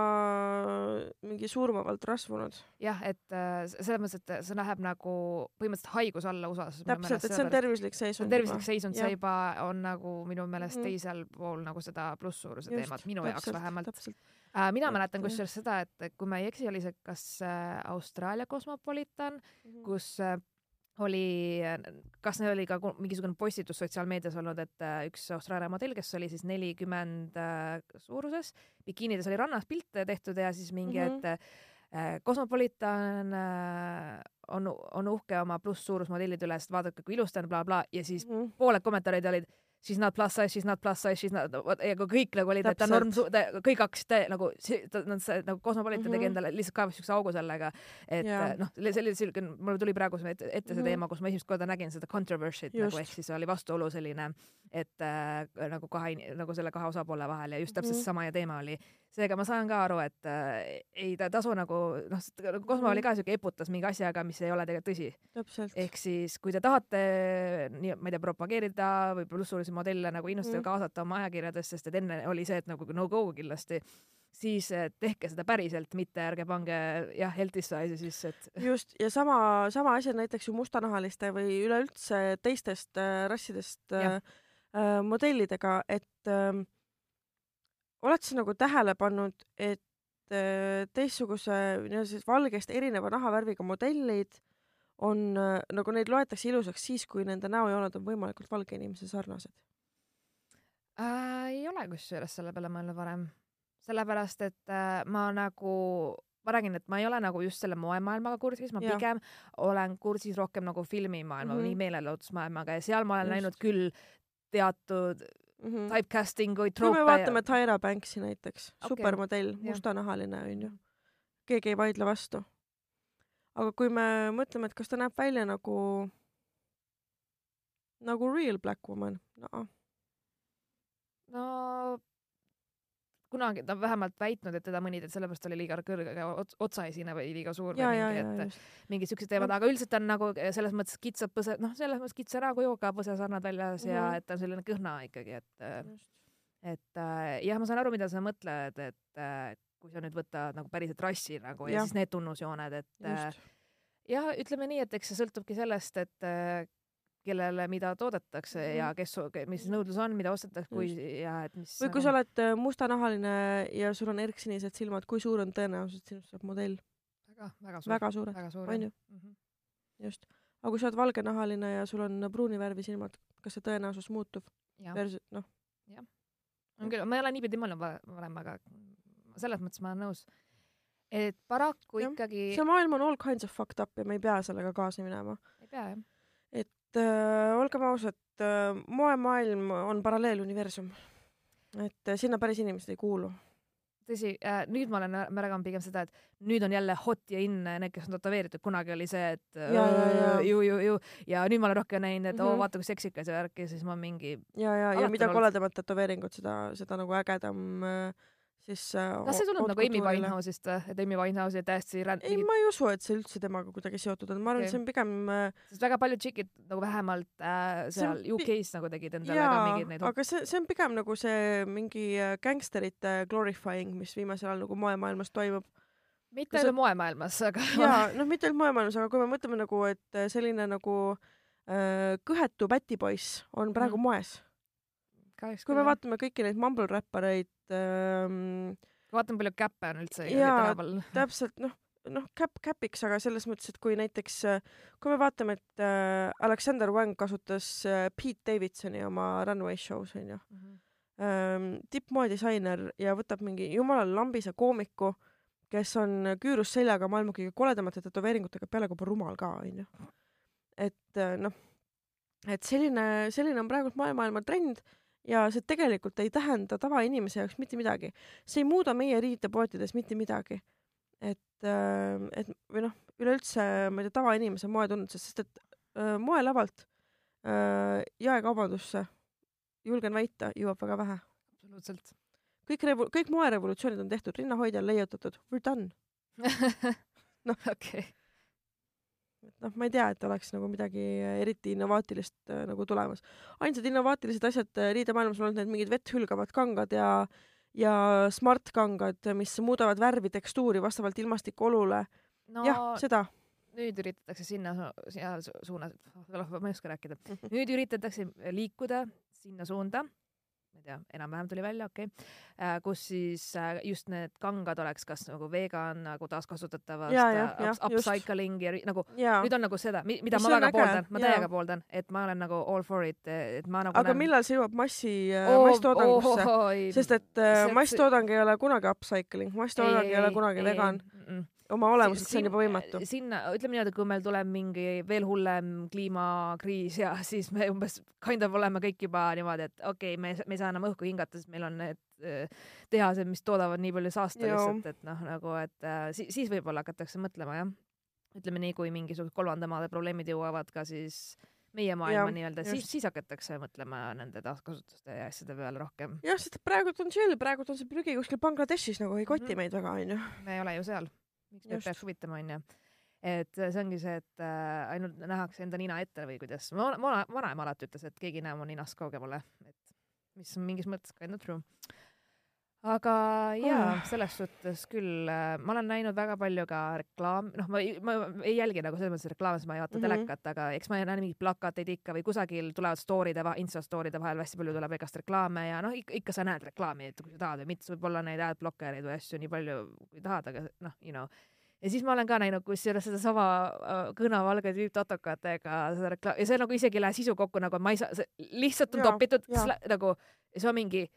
mingi surmavalt rasvunud. jah, et äh, selles mõttes, et see läheb nagu põhimõtteliselt haigus alla USA-s. täpselt, et see on tervislik seisund. tervislik seisund, see juba on nagu minu meelest mm. teisel pool nagu seda plusssuuruse teemat, minu täpselt, jaoks vähemalt. Äh, mina mäletan kusjuures seda, et kui ma ei eksi, oli see kas äh, Austraalia Cosmopolitan mm, -hmm. kus äh, oli, kas neil oli ka mingisugune postitus sotsiaalmeedias olnud, et äh, üks Austraalia modell, kes oli siis nelikümmend äh, suuruses, bikiinides oli rannas pilte tehtud ja siis mingi mm, -hmm. et Cosmopolitan äh, on, on uhke oma plusssuurusmodellide üle, sest vaadake, kui ilus ta on bla,, blablabla ja siis mm -hmm. pooled kommentaarid olid she's not plus size, she's not plus size, she's not, ja kõik nagu olid, et ta norm, kõik hakkasid nagu, nad nagu Cosmopolitan mm -hmm. tegi endale lihtsalt kaevas siukse augu sellega, et yeah. noh, selline, selline, mul tuli praegu ette, see mm -hmm. teema, kus ma esimest korda nägin seda controversy't nagu ehk siis oli vastuolu selline, et äh, nagu kahe, nagu selle kahe osapoole vahel ja just täpselt mm -hmm. sama ja teema oli seega ma saan ka aru, et äh, ei ta tasu nagu noh, nagu Cosmo oli ka siuke eputas mingi asjaga, mis ei ole tegelikult tõsi. ehk siis, kui te tahate nii, ma ei tea, propageerida või plussulisi modelle nagu innustada mm. kaasata oma ajakirjadesse, sest et enne oli see, et nagu no go kindlasti siis tehke seda päriselt, mitte ärge pange jah, healthy size'i sisse, et. just ja sama, sama asi on näiteks ju mustanahaliste või üleüldse teistest äh, rassidest äh, äh, modellidega, et äh, oled sa nagu tähele pannud, et äh, teistsuguse nii-öelda siis valgest erineva nahavärviga modellid on äh, nagu neid loetakse ilusaks siis, kui nende näojooned on võimalikult valge inimese sarnased äh,? ei ole kusjuures selle peale mõelnud varem, sellepärast et äh, ma nagu ma räägin, et ma ei ole nagu just selle moemaailmaga kursis, ma ja. pigem olen kursis rohkem nagu filmimaailma mm -hmm. või meelelahutusmaailmaga ja seal ma olen just. näinud küll teatud mm -hmm. typecasting uid troope. kui me vaatame. Tyra Banksi näiteks okay., supermodell, mustanahaline onju, keegi ei vaidle vastu. Aga kui me mõtleme, et kas ta näeb välja nagu, nagu real black woman, no. no kunagi ta on vähemalt väitnud, et teda mõnitati, sellepärast oli liiga kõrge otsaesine või liiga suur ja, või ja, mingi, ja, et mingid siuksed teemad, aga üldiselt ta on nagu selles mõttes kitsad põse, noh, selles mõttes kitsa rahakujuga põsesarnad väljas mm -hmm. ja mhm. et ta on selline kõhna ikkagi, et Just. Et äh, jah, ma saan aru, mida sa mõtled, et äh, kui sa nüüd võtad nagu päriselt rassi nagu ja, ja siis need tunnusjooned, et äh, jah, ütleme nii, et eks see sõltubki sellest, et äh, kellele mida toodetakse mm -hmm. ja kes, mis nõudlus on, mida ostetakse, kui ja et mis. või kui nagu... sa oled äh, mustanahaline ja sul on erksinised silmad, kui suur on tõenäosus, et sinust saab modell? väga, väga suur. väga suured, onju mm. -hmm. just. aga kui sa oled valgenahaline ja sul on pruuni värvi silmad, kas see tõenäosus muutub? versus, noh. jah. On küll, ma ei ole niipidi mõelnud varem, aga selles mõttes ma olen nõus et paraku ja. ikkagi. see maailm on all kinds of fucked up ja me ei pea sellega kaasa minema. ei pea jah äh, olgem ausad äh,, moemaailm on paralleeluniversum. et äh, sinna päris inimesed ei kuulu. Tõsi äh,, nüüd ma olen märganud pigem seda, et nüüd on jälle hot ja in need, kes on tätoveeritud, kunagi oli see, et ja, ja, ja. ju, ju, ju ja nüüd ma olen rohkem näinud, et mm -hmm. oo mhm. vaata kui seksikas ja värk ja siis ma mingi. ja, ja, ja mida koledamad tätoveeringud, seda, seda nagu ägedam äh, siis äh, kas see tuleb nagu Amy Winehouse'ist või, et Amy Winehouse oli täiesti ränd-? ei, ma ei usu, et see üldse temaga kuidagi seotud on, ma arvan okay., et see on pigem äh... sest väga paljud tšikid nagu vähemalt äh, seal UK-s nagu tegid endale jaa, ka mingeid neid aga see, see on pigem nagu see mingi äh, gängsterite glorifying, mis viimasel ajal nagu moemaailmas toimub. mitte ainult moemaailmas, aga jaa, noh, mitte ainult moemaailmas, aga kui me mõtleme nagu, et äh, selline nagu äh, kõhetu pätipoiss on praegu mm. moes kui me vaatame kõiki neid mumble räppareid ähm,. vaatame, palju käppe on üldse tänaval. täpselt, noh, noh, käpp käpiks, aga selles mõttes, et kui näiteks, kui me vaatame, et äh, Alexander Wang kasutas äh, Pete Davidsoni oma Runway show's onju mm -hmm. ähm,, tippmoedisainer ja võtab mingi jumala lambise koomiku, kes on küürus seljaga maailma kõige koledamate tätoveeringutega, peale kui rumal ka onju. et äh, noh, et selline, selline on praegu maailma trend ja see tegelikult ei tähenda tavainimese jaoks mitte midagi. see ei muuda meie riitepoodides mitte midagi. et, äh, et või noh, üleüldse ma ei tea, tavainimese moetundlusest, sest et äh, moelavalt äh, jaekaubandusse, julgen väita, jõuab väga vähe. absoluutselt. kõik revu-, kõik moerevolutsioonid on tehtud, rinnahoidjal leiutatud, we are done. noh, okei okay noh, ma ei tea, et oleks nagu midagi eriti innovaatilist äh, nagu tulemas. ainsad innovaatilised asjad äh, riidemaailmas on olnud need mingid vett hülgavad kangad ja ja smart kangad, mis muudavad värvi, tekstuuri vastavalt ilmastikuolule no,. jah, seda nüüd üritatakse sinna, sinna suunas, ma ei oska rääkida, nüüd üritatakse liikuda sinna suunda ma ei tea, enam-vähem tuli välja, okei okay., äh, kus siis äh, just need kangad oleks kas nagu vegan nagu taaskasutatavast äh, up, upcycling ja nagu ja. nüüd on nagu seda, mida Mis ma väga äge. pooldan, ma täiega pooldan, et ma olen nagu all for it, et ma nagu aga näen... millal see jõuab massi oh,, masstoodangusse oh,? sest et äh, masstoodang ei ole kunagi upcycling, masstoodang ei, ei ole kunagi ei, vegan. Oma olemuselt see on juba võimatu. sinna, ütleme niimoodi, kui meil tuleb mingi veel hullem kliimakriis ja siis me umbes kind of oleme kõik juba niimoodi, et okei okay,, me, me ei saa enam õhku hingata, sest meil on need äh, tehased, mis toodavad nii palju saasta lihtsalt, et noh, nagu et äh, si siis võib-olla hakatakse mõtlema jah. ütleme nii, kui mingisugused kolmanda maade probleemid jõuavad ka siis meie maailma nii-öelda, siis, siis hakatakse mõtlema nende taaskasutuste ja asjade peale rohkem. jah, sest praegult on chill, praegult on see prügi kuskil Bangladeshis nagu ei koti mm -hmm. meid väga, onju. me ei ole ju seal miks meid peaks huvitama, onju. et see ongi see, et äh, ainult nähakse enda nina ette või kuidas, vana, vanaema alati ütles, et keegi ei näe mu ninast kaugemale, et mis on mingis mõttes kind of true aga jaa oh., selles suhtes küll äh, ma olen näinud väga palju ka reklaam, noh, ma, ma ei jälgi nagu selles mõttes reklaame, sest ma ei vaata mm -hmm. telekat, aga eks ma näen mingeid plakateid ikka või kusagil tulevad story'de, Insta story'de vahel hästi palju tuleb igast reklaame ja noh, ikka, sa näed reklaami, et kui sa tahad või mitte, võib-olla neid adblockereid või asju nii palju, kui tahad, aga noh, you know ja siis ma olen ka näinud kusjuures sedasama äh, kõnavalge tüüp tatokatega seda reklaami ja see nagu isegi ei lähe sisu kokku, nagu ma ei saa, lihtsalt on ja, topitud nagu siis ma mingi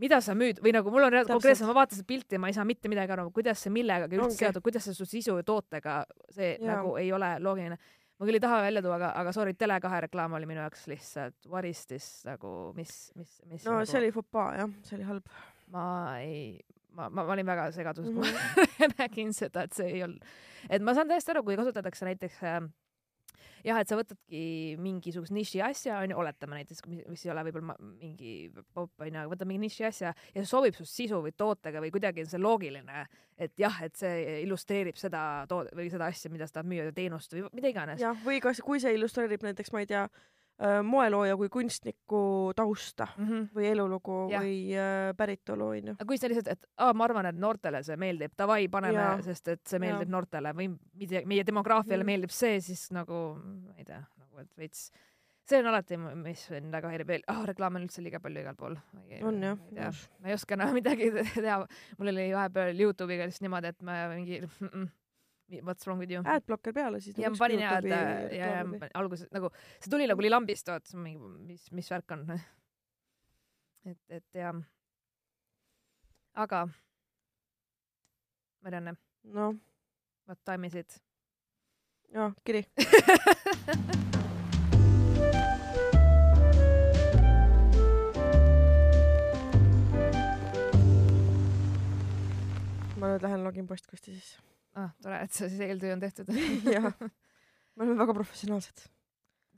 mida sa müüd või nagu mul on konkreetselt, ma vaatan seda pilti ja ma ei saa mitte midagi aru, kuidas see millegagi üldse okay. seotud, kuidas see su sisu ja tootega, see ja. nagu ei ole loogiline. ma küll ei taha välja tuua, aga, aga sorry, Tele2 reklaam oli minu jaoks lihtsalt what is this nagu, mis, mis, mis no nagu... see oli fopaa jah, see oli halb. ma ei, ma, ma, ma olin väga segaduses mm, -hmm. kui ma nägin seda, et see ei olnud, et ma saan täiesti aru, kui kasutatakse näiteks äh, jah, et sa võtadki mingisugust niši asja, onju, oletame näiteks, mis ei ole võib-olla mingi popp, onju, aga võtad mingi niši asja ja see sobib su sisu või tootega või kuidagi on see loogiline, et jah, et see illustreerib seda tood- või seda asja, mida sa tahad müüa, teenust või mida iganes. jah, või kas, kui see illustreerib näiteks, ma ei tea, moelooja kui kunstniku tausta mm -hmm. või elulugu ja. või äh, päritolu onju. aga kui sa lihtsalt, et aa, ma arvan, et noortele see meeldib, davai, paneme, sest et see meeldib ja. noortele või meie demograafiale mm. meeldib see, siis nagu ma ei tea, nagu et veits see on alati, mis mind väga häirib veel oh,, reklaame on üldse liiga palju igal pool. on jah? ma ei oska enam midagi teha. mul oli vahepeal Youtube'iga lihtsalt niimoodi, et ma mingi mm -mm, What's wrong with you? Adblocker peale siis. ja ma panin ja, ja, ja, ja alguses nagu see tuli nagu oli lambist, vaata, mingi, mis, mis värk on. et, et ja. aga. Marianne. noh. What time is it? jah, kiri ma nüüd lähen login postkasti siis ah,. tore, et see siis eeltöö on tehtud jah, me oleme väga professionaalsed.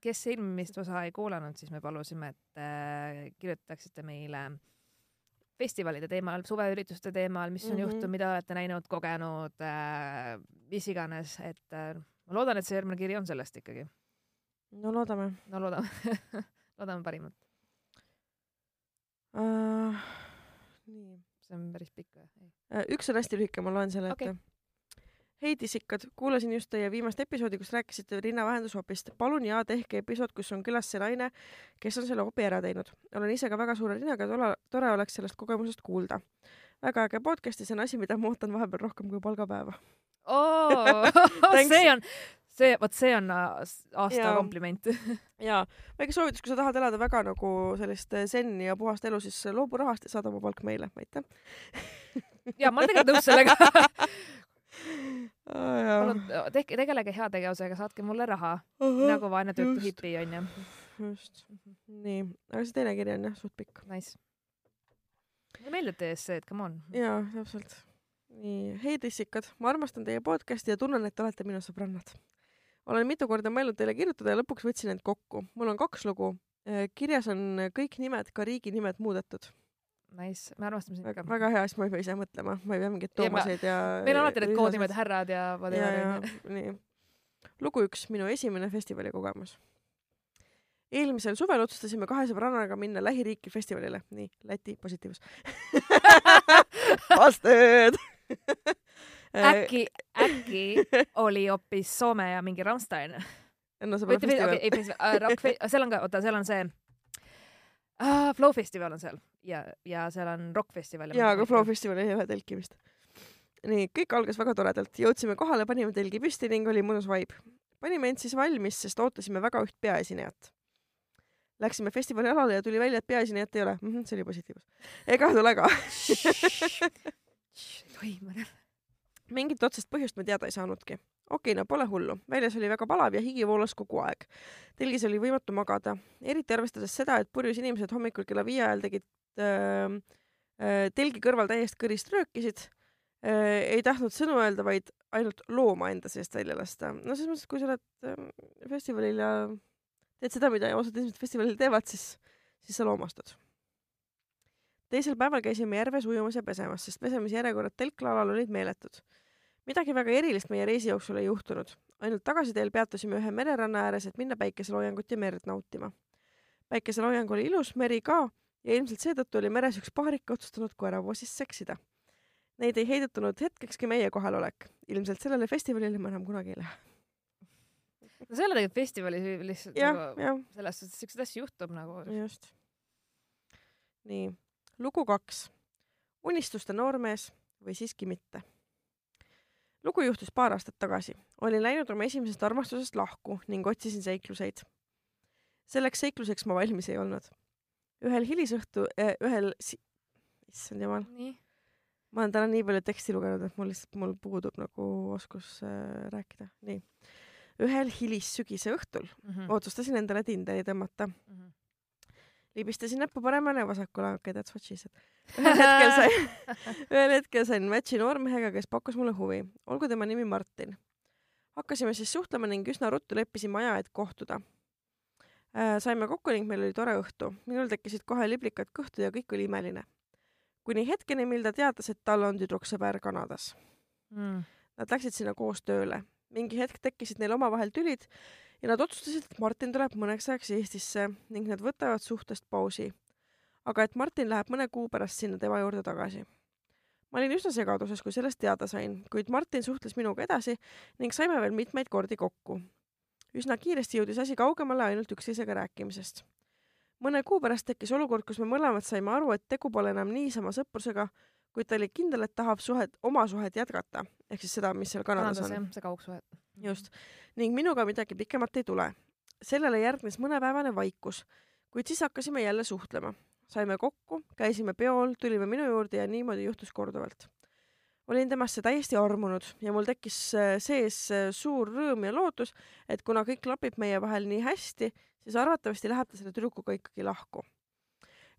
kes eelmist osa ei kuulanud, siis me palusime, et äh, kirjutaksite meile festivalide teemal, suveürituste teemal, mis on mm -hmm. juhtunud, mida olete näinud, kogenud äh,, mis iganes, et äh, ma loodan, et see järgmine kiri on sellest ikkagi. no loodame. no loodame loodame parimat uh,. nii. see on päris pikk või? Äh, üks on hästi lühike, ma loen selle ette okay Heidi Sikkad, kuulasin just teie viimast episoodi, kus rääkisite rinnavähendusopist. palun ja tehke episood, kus on külas see naine, kes on selle opi ära teinud. olen ise ka väga suure rinnaga, tore oleks sellest kogemusest kuulda. väga äge podcast ja see on asi, mida ma ootan vahepeal rohkem kui palgapäeva oh, see on, see, vot see on äh, aasta ja. kompliment ja väike soovitus, kui sa tahad elada väga nagu sellist zen ja puhast elu, siis loobu rahast ja saada oma palk meile, aitäh ja ma olen tegelikult nõus sellega palun tehke, tegelege heategevusega, saatke mulle raha uh, -huh, nagu vaene töötu hipi onju. just, nii, aga see teine kiri on jah suht pikk. Nice. mulle meeldib teie esseed, come on. jaa, täpselt. nii, hei tissikad, ma armastan teie podcasti ja tunnen, et olete minu sõbrannad. olen mitu korda mõelnud teile kirjutada ja lõpuks võtsin end kokku. mul on kaks lugu. kirjas on kõik nimed, ka riigi nimed muudetud Nice, me armastame sind ka. väga hea, siis ma ei pea ise mõtlema, ma ei pea mingeid Toomaseid ja, ja. meil on alati need koodnimed härrad ja whatever. nii. lugu üks, minu esimene festivali kogemus. eelmisel suvel otsustasime kahe sõbrannaga minna lähiriiki festivalile, nii, Läti, positiivs Busted äkki, äkki oli hoopis Soome ja mingi Rammstein? no see pole festival. ei festival, rock, seal on ka, oota, seal on see ah,. Flow festival on seal ja, ja seal on Rock festival. jaa, aga Flow festival ei ole telki vist. nii, kõik algas väga toredalt, jõudsime kohale, panime telgi püsti ning oli mõnus vibe. panime end siis valmis, sest ootasime väga üht peaesinejat. Läksime festivali alale ja tuli välja, et peaesinejat ei ole mm. -hmm, see oli positiivne. ega tule ka tohi mõnel. mingit otsest põhjust me teada ei saanudki okei okay,, no pole hullu. väljas oli väga palav ja higi voolas kogu aeg. telgis oli võimatu magada, eriti arvestades seda, et purjus inimesed hommikul kella viie ajal tegid äh, äh, telgi kõrval täiesti kõrist röökisid äh,. ei tahtnud sõnu öelda, vaid ainult looma enda seest välja lasta. no selles mõttes, et kui sa oled äh, festivalil ja teed seda, mida osad inimesed festivalil teevad, siis, siis sa loomastad teisel päeval käisime järves ujumas ja pesemas, sest pesemisjärjekorrad telklaalal olid meeletud midagi väga erilist meie reisi jooksul ei juhtunud, ainult tagasiteel peatusime ühe mereranna ääres, et minna päikeseloojangut ja merd nautima. päikeseloojang oli ilus, meri ka ja ilmselt seetõttu oli meres üks paarike otsustanud koeravoosist seksida. Neid ei heidutunud hetkekski meie kohalolek. ilmselt sellele festivalile ma enam kunagi ei lähe. no see ei ole tegelikult festivali lihtsalt ja, nagu selles suhtes, siukseid asju juhtub nagu. just. nii, lugu kaks. unistuste noormees või siiski mitte lugu juhtus paar aastat tagasi. olin läinud oma esimesest armastusest lahku ning otsisin seikluseid. selleks seikluseks ma valmis ei olnud. Ühel hilisõhtu äh,, ühel si-, issand jumal. ma olen täna nii palju teksti lugenud, et mul lihtsalt, mul puudub nagu oskus äh, rääkida. nii. ühel hilissügise õhtul mm -hmm. otsustasin endale Tinderi tõmmata mm. -hmm libistasin näppu paremale ja vasakule, okei okay,, that's what she said. ühel hetkel sain, ühel hetkel sain match'i noormehega, kes pakkus mulle huvi, olgu tema nimi Martin. hakkasime siis suhtlema ning üsna ruttu leppisime aja, et kohtuda. Saime kokku ning meil oli tore õhtu. minul tekkisid kohe liblikad kõhtu ja kõik oli imeline. kuni hetkeni, mil ta teatas, et tal on tüdruksõber Kanadas mm.. Nad läksid sinna koos tööle. mingi hetk tekkisid neil omavahel tülid ja nad otsustasid, et Martin tuleb mõneks ajaks Eestisse ning nad võtavad suhtest pausi. aga et Martin läheb mõne kuu pärast sinna tema juurde tagasi. ma olin üsna segaduses, kui sellest teada sain, kuid Martin suhtles minuga edasi ning saime veel mitmeid kordi kokku. Üsna kiiresti jõudis asi kaugemale ainult üksteisega rääkimisest. mõne kuu pärast tekkis olukord, kus me mõlemad saime aru, et tegu pole enam niisama sõprusega, kuid ta oli kindel, et tahab suhet, oma suhet jätkata, ehk siis seda, mis seal Kanadas, Kanadas on. see kaugsuhet. just ning minuga midagi pikemat ei tule. sellele järgnes mõnepäevane vaikus, kuid siis hakkasime jälle suhtlema. saime kokku, käisime peol, tulime minu juurde ja niimoodi juhtus korduvalt. Olin temasse täiesti armunud ja mul tekkis äh, sees äh, suur rõõm ja lootus, et kuna kõik klapib meie vahel nii hästi, siis arvatavasti läheb ta selle tüdrukuga ikkagi lahku.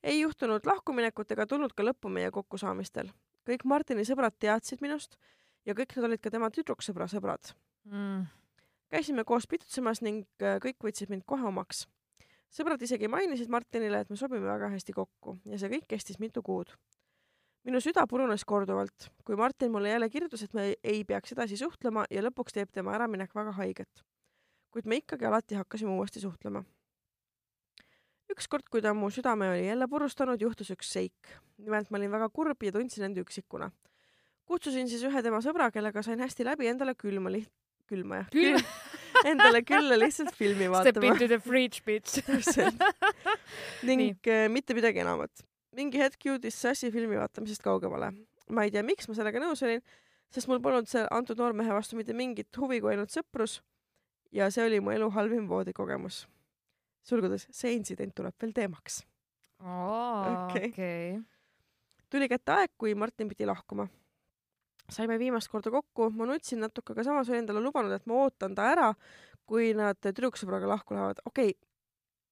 ei juhtunud lahkuminekut ega tulnud ka lõppu meie kokkusaamistel. kõik Martini sõbrad teadsid minust ja kõik nad olid ka tema tüdruksõbra sõbrad mm käisime koos pitutsemas ning äh, kõik võtsid mind kohe omaks. sõbrad isegi mainisid Martinile, et me sobime väga hästi kokku ja see kõik kestis mitu kuud. Minu süda purunes korduvalt, kui Martin mulle jälle kirjutas, et me ei peaks edasi suhtlema ja lõpuks teeb tema äraminek väga haiget. kuid me ikkagi alati hakkasime uuesti suhtlema. ükskord, kui ta mu südame oli jälle purustanud, juhtus üks seik. nimelt ma olin väga kurb ja tundsin end üksikuna kutsusin siis ühe tema sõbra, kellega sain hästi läbi, endale külma liht-, külma jah. külm Endale külla lihtsalt filmi vaatama. Step into the fridge bitch täpselt. ning Nii. Äh, mitte midagi enamat. Mingi hetk jõudis see asi filmi vaatamisest kaugemale. ma ei tea, miks ma sellega nõus olin, sest mul polnud see antud noormehe vastu mitte mingit huvi kui ainult sõprus. ja see oli mu elu halvim voodikogemus. sulgudes, see intsident tuleb veel teemaks. okei tuli kätte aeg, kui Martin pidi lahkuma saime viimast korda kokku, ma nutsin natuke, aga samas olin talle lubanud, et ma ootan ta ära, kui nad tüdruksõbraga lahku lähevad. okei okay,,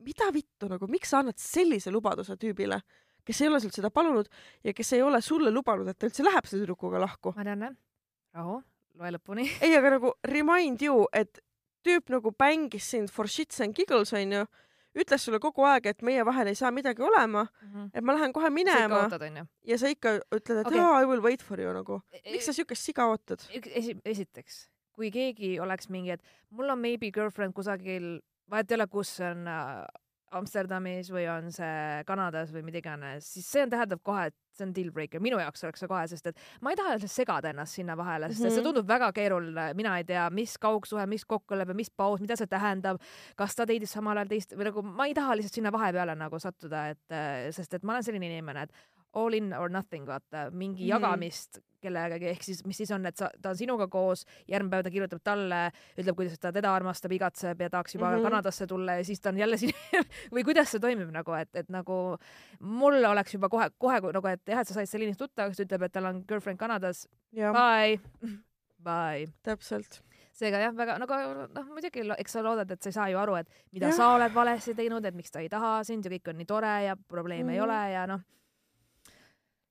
mida vittu nagu, miks sa annad sellise lubaduse tüübile, kes ei ole sult seda palunud ja kes ei ole sulle lubanud, et ta üldse läheb selle tüdrukuga lahku? ma tean jah. rahu, loe lõpuni. ei, aga nagu remind you, et tüüp nagu bängis sind for shits and giggles onju ütles sulle kogu aeg, et meie vahel ei saa midagi olema mm, -hmm. et ma lähen kohe minema. ja sa ikka ütled, et okay. jaa, I will wait for you nagu. E, e, miks sa siukest siga ootad? esi-, esiteks, kui keegi oleks mingi, et mul on maybe girlfriend kusagil, vahet ei ole, kus on äh, Amsterdamis või on see Kanadas või mida iganes, siis see on, tähendab kohe, et see on deal breaker, minu jaoks oleks see kohe, sest et ma ei taha segada ennast sinna vahele, sest mm -hmm. see tundub väga keeruline, mina ei tea, mis kaugsuhe, mis kokkulepe, mis paus, mida see tähendab, kas ta teidis samal ajal teist või nagu ma ei taha lihtsalt sinna vahepeale nagu sattuda, et sest et ma olen selline inimene, et all in or nothing, vaata, mingi mm -hmm. jagamist kellegagi, ehk siis mis siis on, et sa, ta on sinuga koos, järgmine päev ta kirjutab talle, ütleb, kuidas ta teda armastab, igatseb ja tahaks juba mm -hmm. Kanadasse tulla ja siis ta on jälle siin või kuidas see toimib nagu, et, et nagu mul oleks juba kohe, kohe nagu, et jah, et sa said selle inimesega tuttavaks, ta ütleb, et tal on girlfriend Kanadas. Bye, bye. täpselt seega jah, väga nagu noh, muidugi eks sa loodad, et sa ei saa ju aru, et mida ja. sa oled valesti teinud, et miks ta ei taha sind ja kõik on nii tore ja probleeme mm -hmm. ei mhm. ole ja noh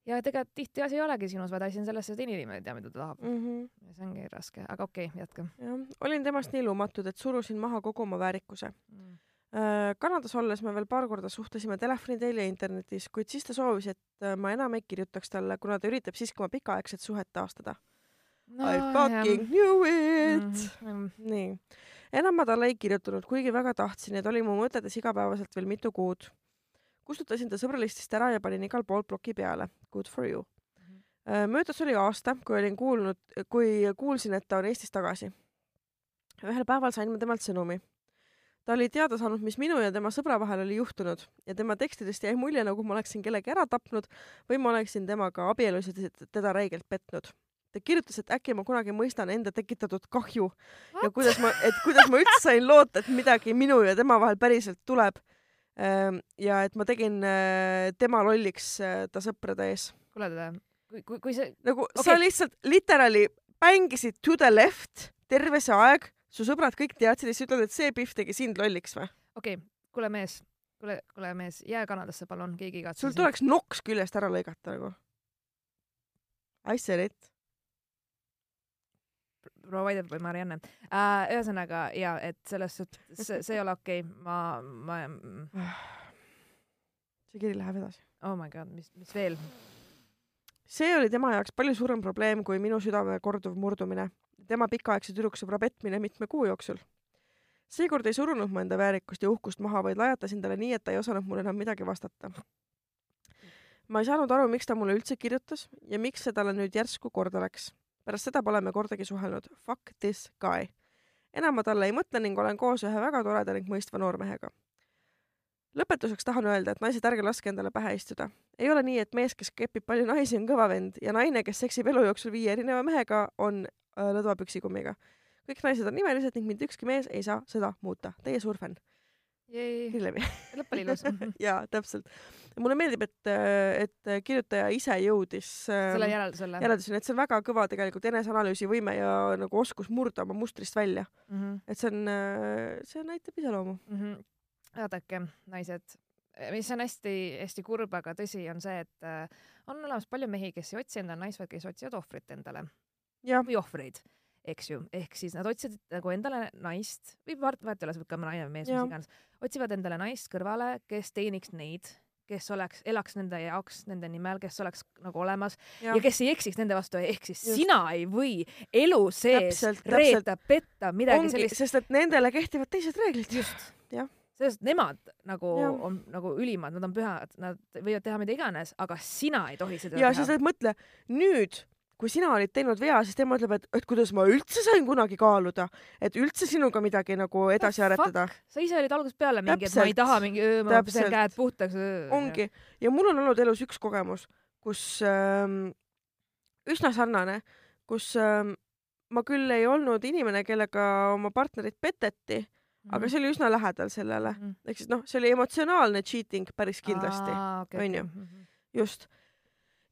ja tegelikult tihti asi ei olegi sinus, vaid asi on selles, et inimene ei tea, mida ta tahab mm. -hmm. ja see ongi raske, aga okei okay,, jätka. olin temast nii lumatud, et surusin maha kogu oma väärikuse mm.. Äh, Kanadas olles me veel paar korda suhtlesime telefoni teel ja internetis, kuid siis ta soovis, et äh, ma enam ei kirjutaks talle, kuna ta üritab siiski oma pikaaegset suhet taastada no,. I fucking jah. knew it mm. -hmm. nii, enam ma talle ei kirjutanud, kuigi väga tahtsin, et oli mu mõtetes igapäevaselt veel mitu kuud kustutasin ta sõbralistist ära ja panin igal pool ploki peale. Good for you mm. -hmm. möödas oli aasta, kui olin kuulnud, kui kuulsin, et ta on Eestis tagasi. ühel päeval sain ma temalt sõnumi. ta oli teada saanud, mis minu ja tema sõbra vahel oli juhtunud ja tema tekstidest jäi mulje, nagu ma oleksin kellegi ära tapnud või ma oleksin temaga abielus ja teda räigelt petnud ta kirjutas, et äkki ma kunagi mõistan enda tekitatud kahju What? ja kuidas ma, et kuidas ma üldse sain loota, et midagi minu ja tema vahel päriselt tuleb ja et ma tegin äh, tema lolliks äh, ta sõprade ees. kuule, kui, kui, kui see nagu okay. sa lihtsalt literaali mängisid to the left terve see aeg, su sõbrad kõik teadsid ja siis ütled, et see Pihv tegi sind lolliks või? okei okay., kuule mees, kuule, kuule mees, jää Kanadasse palun, keegi ei igatse. sul tuleks noks küljest ära lõigata nagu. I said it. Proua Vaidep või Marianne uh,. ühesõnaga ja et selles suhtes see, see ei ole okei okay., ma, ma. see kiri läheb edasi. oh my god, mis, mis veel? see oli tema jaoks palju suurem probleem kui minu südame korduv murdumine, tema pikaaegse tüdruksõbra petmine mitme kuu jooksul. seekord ei surunud ma enda väärikust ja uhkust maha, vaid lajatasin talle nii, et ta ei osanud mulle enam midagi vastata. ma ei saanud aru, miks ta mulle üldse kirjutas ja miks see talle nüüd järsku korda läks pärast seda pole me kordagi suhelnud. Fuck this guy. enam ma talle ei mõtle ning olen koos ühe väga toreda ning mõistva noormehega. lõpetuseks tahan öelda, et naised, ärge laske endale pähe istuda. ei ole nii, et mees, kes kepib palju naisi, on kõva vend ja naine, kes seksib elu jooksul viie erineva mehega, on äh, lõdva püksikummiga. kõik naised on imelised ning mitte ükski mees ei saa seda muuta. Teie suur fänn. Lõpp oli ilus jaa, täpselt mulle meeldib, et, et kirjutaja ise jõudis selle järeldusele. järelduseni, et see on väga kõva tegelikult eneseanalüüsi võime ja nagu oskus murda oma mustrist välja mm. -hmm. et see on, see näitab iseloomu mm. -hmm. vaadake, naised, mis on hästi-hästi kurb, aga tõsi on see, et äh, on olemas palju mehi, kes ei otsi endale naist, vaid kes otsivad ohvrit endale. või ohvreid eks ju, ehk siis nad otsivad nagu endale naist või vahet ei ole, see võib ka naine või mees, mis iganes, otsivad endale naist kõrvale, kes teeniks neid kes oleks, elaks nende jaoks, nende nimel, kes oleks nagu olemas ja, ja kes ei eksiks nende vastu, ehk siis Just. sina ei või elu sees reeta, petta, midagi Ongi, sellist. sest et nendele kehtivad teised reeglid. just. sest nemad nagu ja. on nagu ülimad, nad on pühad, nad võivad teha mida iganes, aga sina ei tohi seda ja, teha. ja sest mõtle, nüüd kui sina olid teinud vea, siis tema ütleb, et, et kuidas ma üldse sain kunagi kaaluda, et üldse sinuga midagi nagu edasi no, aretada. sa ise olid algusest peale mingi, et ma ei taha mingi, ma pesen käed puhtaks. ongi ja mul on olnud elus üks kogemus, kus ähm, üsna sarnane, kus ähm, ma küll ei olnud inimene, kellega oma partnerit peteti mm, -hmm. aga mhm. see oli üsna lähedal sellele mm -hmm., ehk siis noh, see oli emotsionaalne cheating päris kindlasti, onju, mhm. just.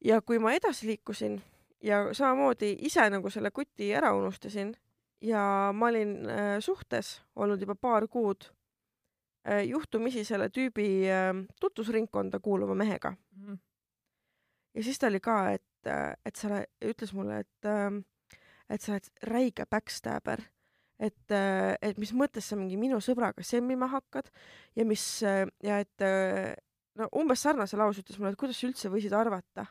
ja kui ma edasi liikusin ja samamoodi ise nagu selle kuti ära unustasin ja ma olin äh, suhtes olnud juba paar kuud äh, juhtumisi selle tüübi äh, tutvusringkonda kuuluva mehega mm. -hmm. ja siis ta oli ka, et, äh, et sa, ütles mulle, et äh,, et sa oled räige backstabber, et äh,, et mis mõttes sa mingi minu sõbraga semmima hakkad ja mis äh, ja et no umbes sarnase lause ütles mulle, et kuidas sa üldse võisid arvata,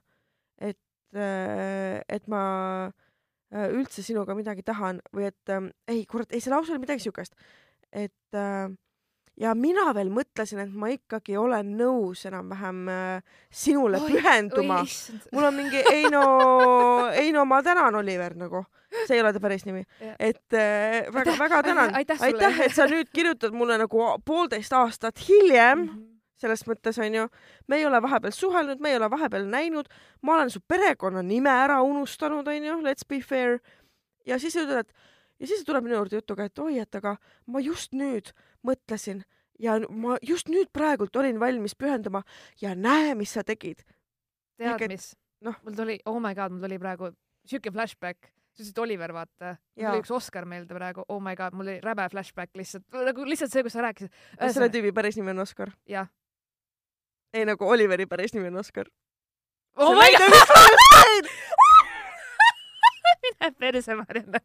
et et ma äh, üldse sinuga midagi tahan või et ähm, ei, kurat, ei, see lause oli midagi siukest, et äh, ja mina veel mõtlesin, et ma ikkagi olen nõus enam-vähem sinule oi, pühenduma. mul on mingi, ei no, ei no ma tänan, Oliver, nagu. see ei ole ta päris nimi. et väga-väga tänan. aitäh, aitäh, et sa nüüd kirjutad mulle nagu poolteist aastat hiljem mm. -hmm selles mõttes onju, me ei ole vahepeal suhelnud, me ei ole vahepeal näinud, ma olen su perekonnanime ära unustanud, onju, let's be fair. ja siis ütled, et ja siis tuleb minu juurde jutuga, et oi, et aga ma just nüüd mõtlesin ja ma just nüüd praegult olin valmis pühenduma ja näe, mis sa tegid. tead, mis no.? mul tuli, oh my god, mul tuli praegu siuke flashback sa ütlesid Oliver, vaata. mul tuli üks Oscar meelde praegu, oh my god, mul oli räme flashback lihtsalt, nagu lihtsalt see, kus sa rääkisid. selle tüübi päris nimi on Oscar? jah ei nagu Oliveri päris nimi on Oskar oh. my god! mine perse, Marianne.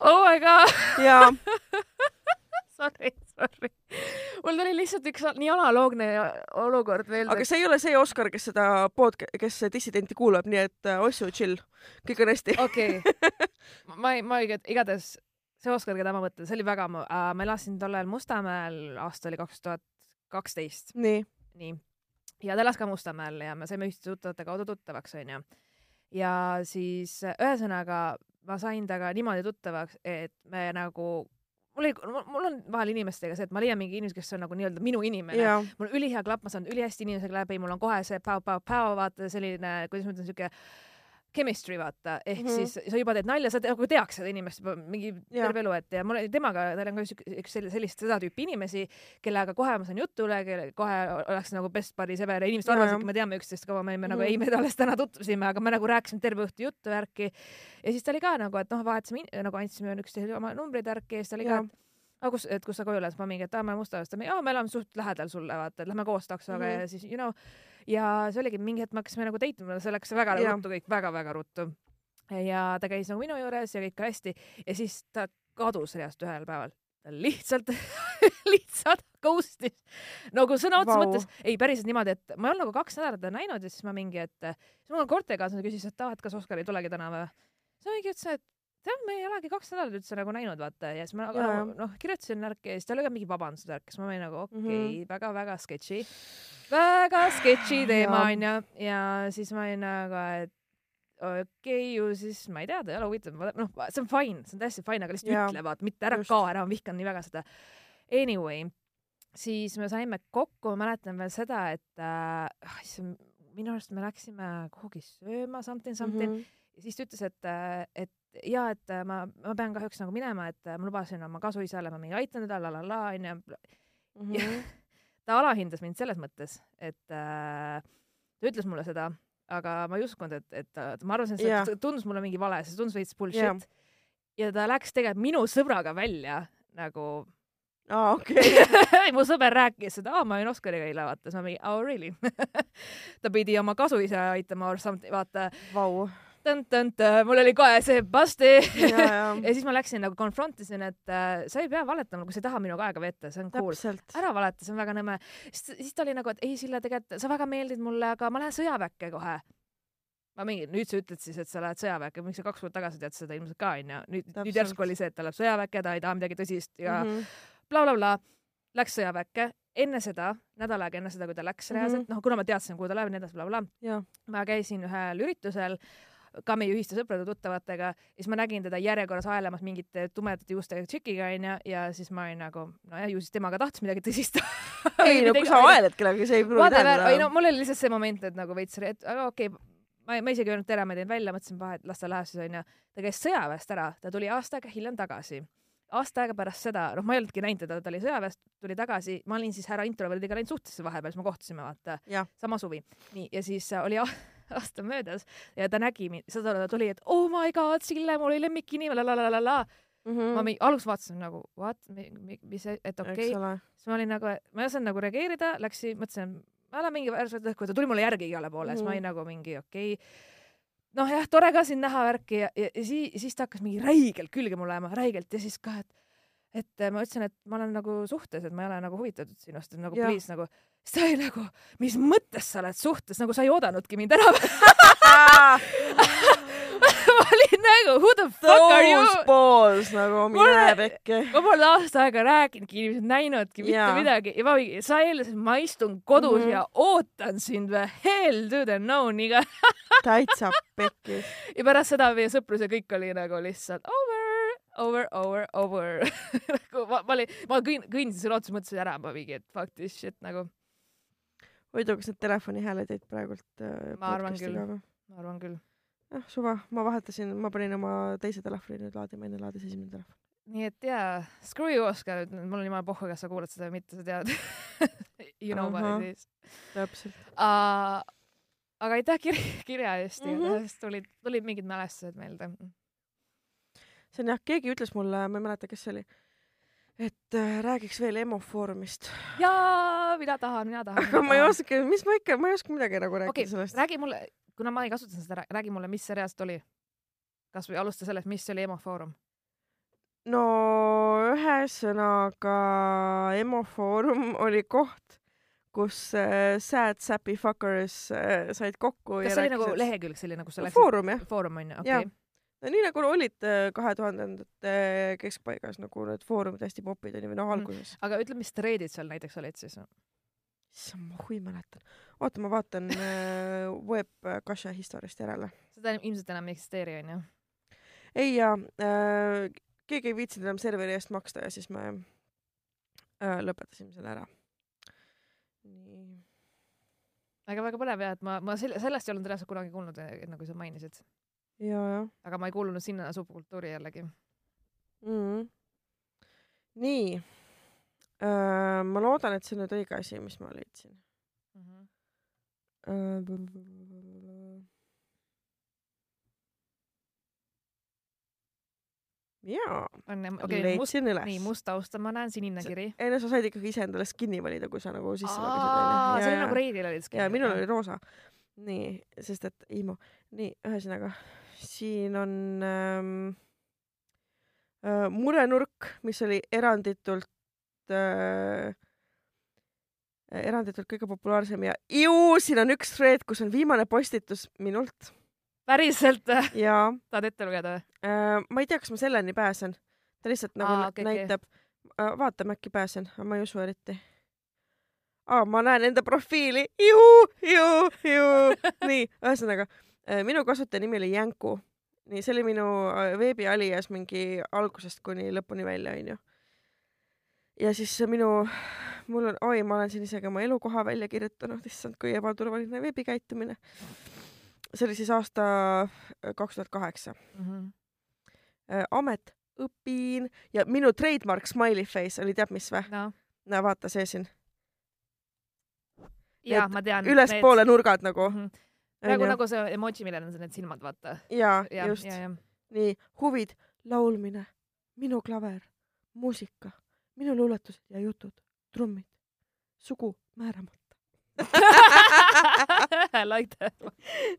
oh my god. jaa sorry, sorry. mul tuli lihtsalt üks nii analoogne olukord meelde. aga see ei ole see Oskar, kes seda pod-, kes dissidenti kuulab, nii et uh, Ossu chill, kõik on hästi. okei okay., ma ei, ma ei, igatahes see Oskar, keda ma mõtlen, see oli väga äh,, ma elasin tol ajal Mustamäel, aasta oli kaks tuhat kaksteist. nii nii. ja ta elas ka Mustamäel ja me saime ühiste tuttavate kaudu tuttavaks, onju. ja siis ühesõnaga ma sain temaga niimoodi tuttavaks, et me nagu mul oli, mul on vahel inimestega see, et ma leian mingi inimese, kes on nagu nii-öelda minu inimene yeah.. mul on ülihea klapp, ma saan ülihästi inimesega läbi, mul on kohe see päo-päo-päo, vaata selline, kuidas ma ütlen, siuke chemistry vaata, ehk mm -hmm. siis sa juba teed nalja, sa te, nagu teaks seda inimest juba mingi ja. terve elu ette ja mul oli temaga, tal on ka üks sellist, seda tüüpi inimesi, kellega kohe ma saan jutule, kelle kohe oleks nagu best buddy sõber ja inimesed arvasidki, me teame üksteist kaua, me olime mm -hmm. nagu ei, me alles täna tutvusime, aga me nagu rääkisime terve õhtu juttu värki. ja siis ta oli ka nagu, et noh, vahetasime nagu andsime üksteisele oma numbrid värki ja siis ta oli ka, et aga kus, et kus sa koju siis ma mingi, et aa, me Mustamäest, aa, me elame suht lähedal sulle, vaata, et lähme koos taksoga mm -hmm. ja siis you know ja see oligi mingi hetk me hakkasime nagu date ima, see läks väga ja. ruttu kõik väga,, väga-väga ruttu. ja ta käis nagu minu juures ja kõik hästi ja siis ta kadus reast ühel päeval. ta lihtsalt lihtsalt ghost'is nagu sõna otseses Vau. mõttes, ei päriselt niimoodi, et ma ei olnud nagu kaks nädalat teda näinud ja siis ma mingi, et siis mul korterikaaslane küsis, et aa, et kas Oskar ei tulegi täna või. siis ma mingi ütlesin, et tead, me ei olegi kaks nädalat üldse nagu näinud, vaata ja siis ma nagu, nagu, noh, kirjutasin värki ja siis tal oli ka mingi vabandused värk, siis ma olin nagu okei okay, mm -hmm. väga-väga sketši, väga sketši teema onju ja siis ma olin nagu, et okei okay, ju siis ma ei tea, ta ei ole huvitav, noh, see on fine, see on täiesti fine, aga lihtsalt Jaa. ütle vaata, mitte ära Just. kao ära, ma vihkan nii väga seda. Anyway, siis me saime kokku, ma mäletan veel seda, et äh, ah, issand, minu arust me läksime kuhugi sööma something something mm. -hmm. ja siis ta ütles, et, et ja et äh, ma, ma pean kahjuks nagu minema, et äh, ma lubasin oma kasuisale, ma mingi aitan teda, la la la onju. Mhm. ta alahindas mind selles mõttes, et äh, ta ütles mulle seda, aga ma ei uskunud, et, et ta, ma arvasin, et see tundus mulle mingi vale, see tundus veits bullshit. ja ta läks tegelikult minu sõbraga välja nagu aa, okei. mu sõber rääkis seda, aa, ma olin Oskariga eile, vaata, siis ma mingi, oh really ta pidi oma kasuisa aitama or something, vaata, Vau. Mul oli kohe see basti ja, ja ja siis ma läksin nagu confront isin, et äh, sa ei pea valetama, kui sa ei taha minuga aega veeta, see on cool. ära valeta, see on väga nõme. siis, ta oli nagu, et ei, Sille, tegelikult sa väga meeldid mulle, aga ma lähen sõjaväkke kohe. ma mingi, nüüd sa ütled siis, et sa lähed sõjaväkke, miks sa kaks kuud tagasi tead seda ilmselt ka onju. nüüd, nüüd järsku oli see, et ta läheb sõjaväkke, ta ei taha midagi tõsist ja blablabla bla,. Läks sõjaväkke, enne seda, nädal aega enne seda, kui ta läks reaalselt, noh, kuna ma teadsin, kuhu ta läheb ja nii edasi, blablabla. ma käisin ühel üritusel ka meie ühiste sõprade-tuttavatega siis ma nägin teda järjekorras aelamas mingite tumedate juustega tšikiga onju ja siis ma olin nagu nojah, ju siis tema ka tahtis midagi tõsist. ei no kui sa aeled kellegagi, see ei pruugi Whatever, ei no tähendada. mul oli lihtsalt see moment, et nagu veits, et aga okei okay,, ma, ma isegi ei öelnud tere, ma tõin välja, mõtlesin vahe, et las ta läheb siis onju. ta käis sõjaväest ära, ta tuli aasta aega hiljem tagasi. aasta aega pärast seda, noh, ma ei olnudki näinud teda, ta oli sõjaväest, tuli tagasi, ma olin siis härra introverdiga läinud suhtesse vahepeal, siis me kohtusime, vaata sama suvi. nii, ja siis oli aasta möödas ja ta nägi mind, seda ta tuli, et oh my god, Sille, mul oli lemmikinimene, la la la la la. Mhm. ma alguses vaatasin nagu what, mis, et okei okay. siis ma olin nagu, ma ei osanud nagu reageerida, läksin, mõtlesin, ma lähen mingi värsket õhku, ta tuli mulle järgi igale poole mm, -hmm. siis ma Mhm. olin nagu mingi okei okay. noh jah, tore ka sind näha värki ja, ja, ja siis, siis ta hakkas mingi räigelt külge mulle ajama, räigelt ja siis ka, et et äh, ma ütlesin, et ma olen nagu suhtes, et ma ei ole nagu huvitatud sinust, et nagu Jah. please nagu, siis ta oli nagu, mis mõttes sa oled suhtes, nagu sa ei oodanudki mind ära. ma olin nagu who the fuck are you Those balls nagu mine pekki. ma pole aasta aega rääkinudki inimesed näinudki mitte Jaa. midagi ja ma mingi, sa eeldasid, ma istun kodus mm. -hmm. ja ootan sind või hell to the no niga täitsa pekki. ja pärast seda meie sõprus ja kõik oli nagu lihtsalt over, over, over, over nagu ma, ma olin, ma kõn-, kõndisin sõna otseses mõttes ära, ma mingi, et fuck this shit nagu, huvitav, kas need telefonihääled jäid praegult äh, Ma arvan küll. ma arvan küll. ah, suva, ma vahetasin, ma panin oma teise telefoni nüüd laadima, enne laadis esimene telefon. nii et jaa, screw you Oskar, mul on jumala pohhu, kas sa kuulad seda või mitte, sa tead you know what Ahah. it is täpselt. uh,. aga aitäh kirja, kirja eest Mhm. igatahes tulid, tulid mingid mälestused meelde. See on jah, keegi ütles mulle, ma ei mäleta, kes see oli, et äh, räägiks veel EMO Foorumist. jaa, mina tahan, mina tahan. aga ma ei oska, mis ma ikka, ma ei oska midagi nagu rääkida okei okay,, sellest. räägi mulle, kuna ma ei kasutanud seda, räägi mulle, mis see reaalselt oli. kasvõi alusta sellest, mis oli EMO Foorum. no ühesõnaga EMO Foorum oli koht, kus äh, sad sappy fuckers äh, said kokku kas see oli nagu lehekülg selline, kus sa läksid? Foorum jah, Foorum on ju, Jaa. No nii nagu olid kahe tuhandendate keskpaigas nagu need foorumid hästi popid onju või noh Mhm. alguses. aga ütle, mis treedid seal näiteks olid siis? issand, ma hui mäletan. oota, ma vaatan äh, web Kasia historiast järele. seda ilmselt enam ei eksisteeri, onju. ei jaa äh,, keegi ei viitsinud enam serveri eest maksta ja siis me äh, lõpetasime selle ära. nii. aga väga põnev ja, et ma, ma selle, sellest ei olnud reaalselt kunagi kuulnud, nagu sa mainisid. Aga ma ei kuulunud sinna subkultuuri jällegi. mm. -hmm. nii äh,. ma loodan, et see on nüüd õige asi, mis ma leidsin äh,. jaa, on okei okay,, must, nii must taust on, ma näen sinine kiri. ei no sa said ikkagi ise endale skin'i valida, kui sa nagu sisse aa, logisid see oli nagu Reidil oli. ja minul oli roosa. nii, sest et Iimo, nii ühesõnaga siin on ähm, äh, murenurk, mis oli eranditult äh, eranditult kõige populaarsem ja ju, siin on üks thread, kus on viimane postitus minult. päriselt? jaa. tahad ette lugeda või äh,? ma ei tea, kas ma selleni pääsen. ta lihtsalt nagu Aa, okay, näitab okay. äh,, vaatame äkki pääsen, aga ma ei usu eriti. aa, ma näen enda profiili, nii, ühesõnaga minu kasutajanimi oli Jänku. nii, see oli minu äh, veebialias mingi algusest kuni lõpuni välja, onju. ja siis minu mul on, oi, ma olen siin isegi oma elukoha välja kirjutanud, issand, kui ebaturvaline veebikäitumine. see oli siis aasta äh, kaks tuhat kaheksa. Mhm. Äh, amet, õpin ja minu trademark smiley face oli, tead mis või no.? no vaata see siin. jaa, ma tean. ülespoole need... nurgad nagu mm. -hmm. Nagu, nagu see emoji, millel on need silmad, vaata. jaa ja,, just. nii, huvid, laulmine, minu klaver, muusika, minu luuletused ja jutud trummid, sugu määramata like that.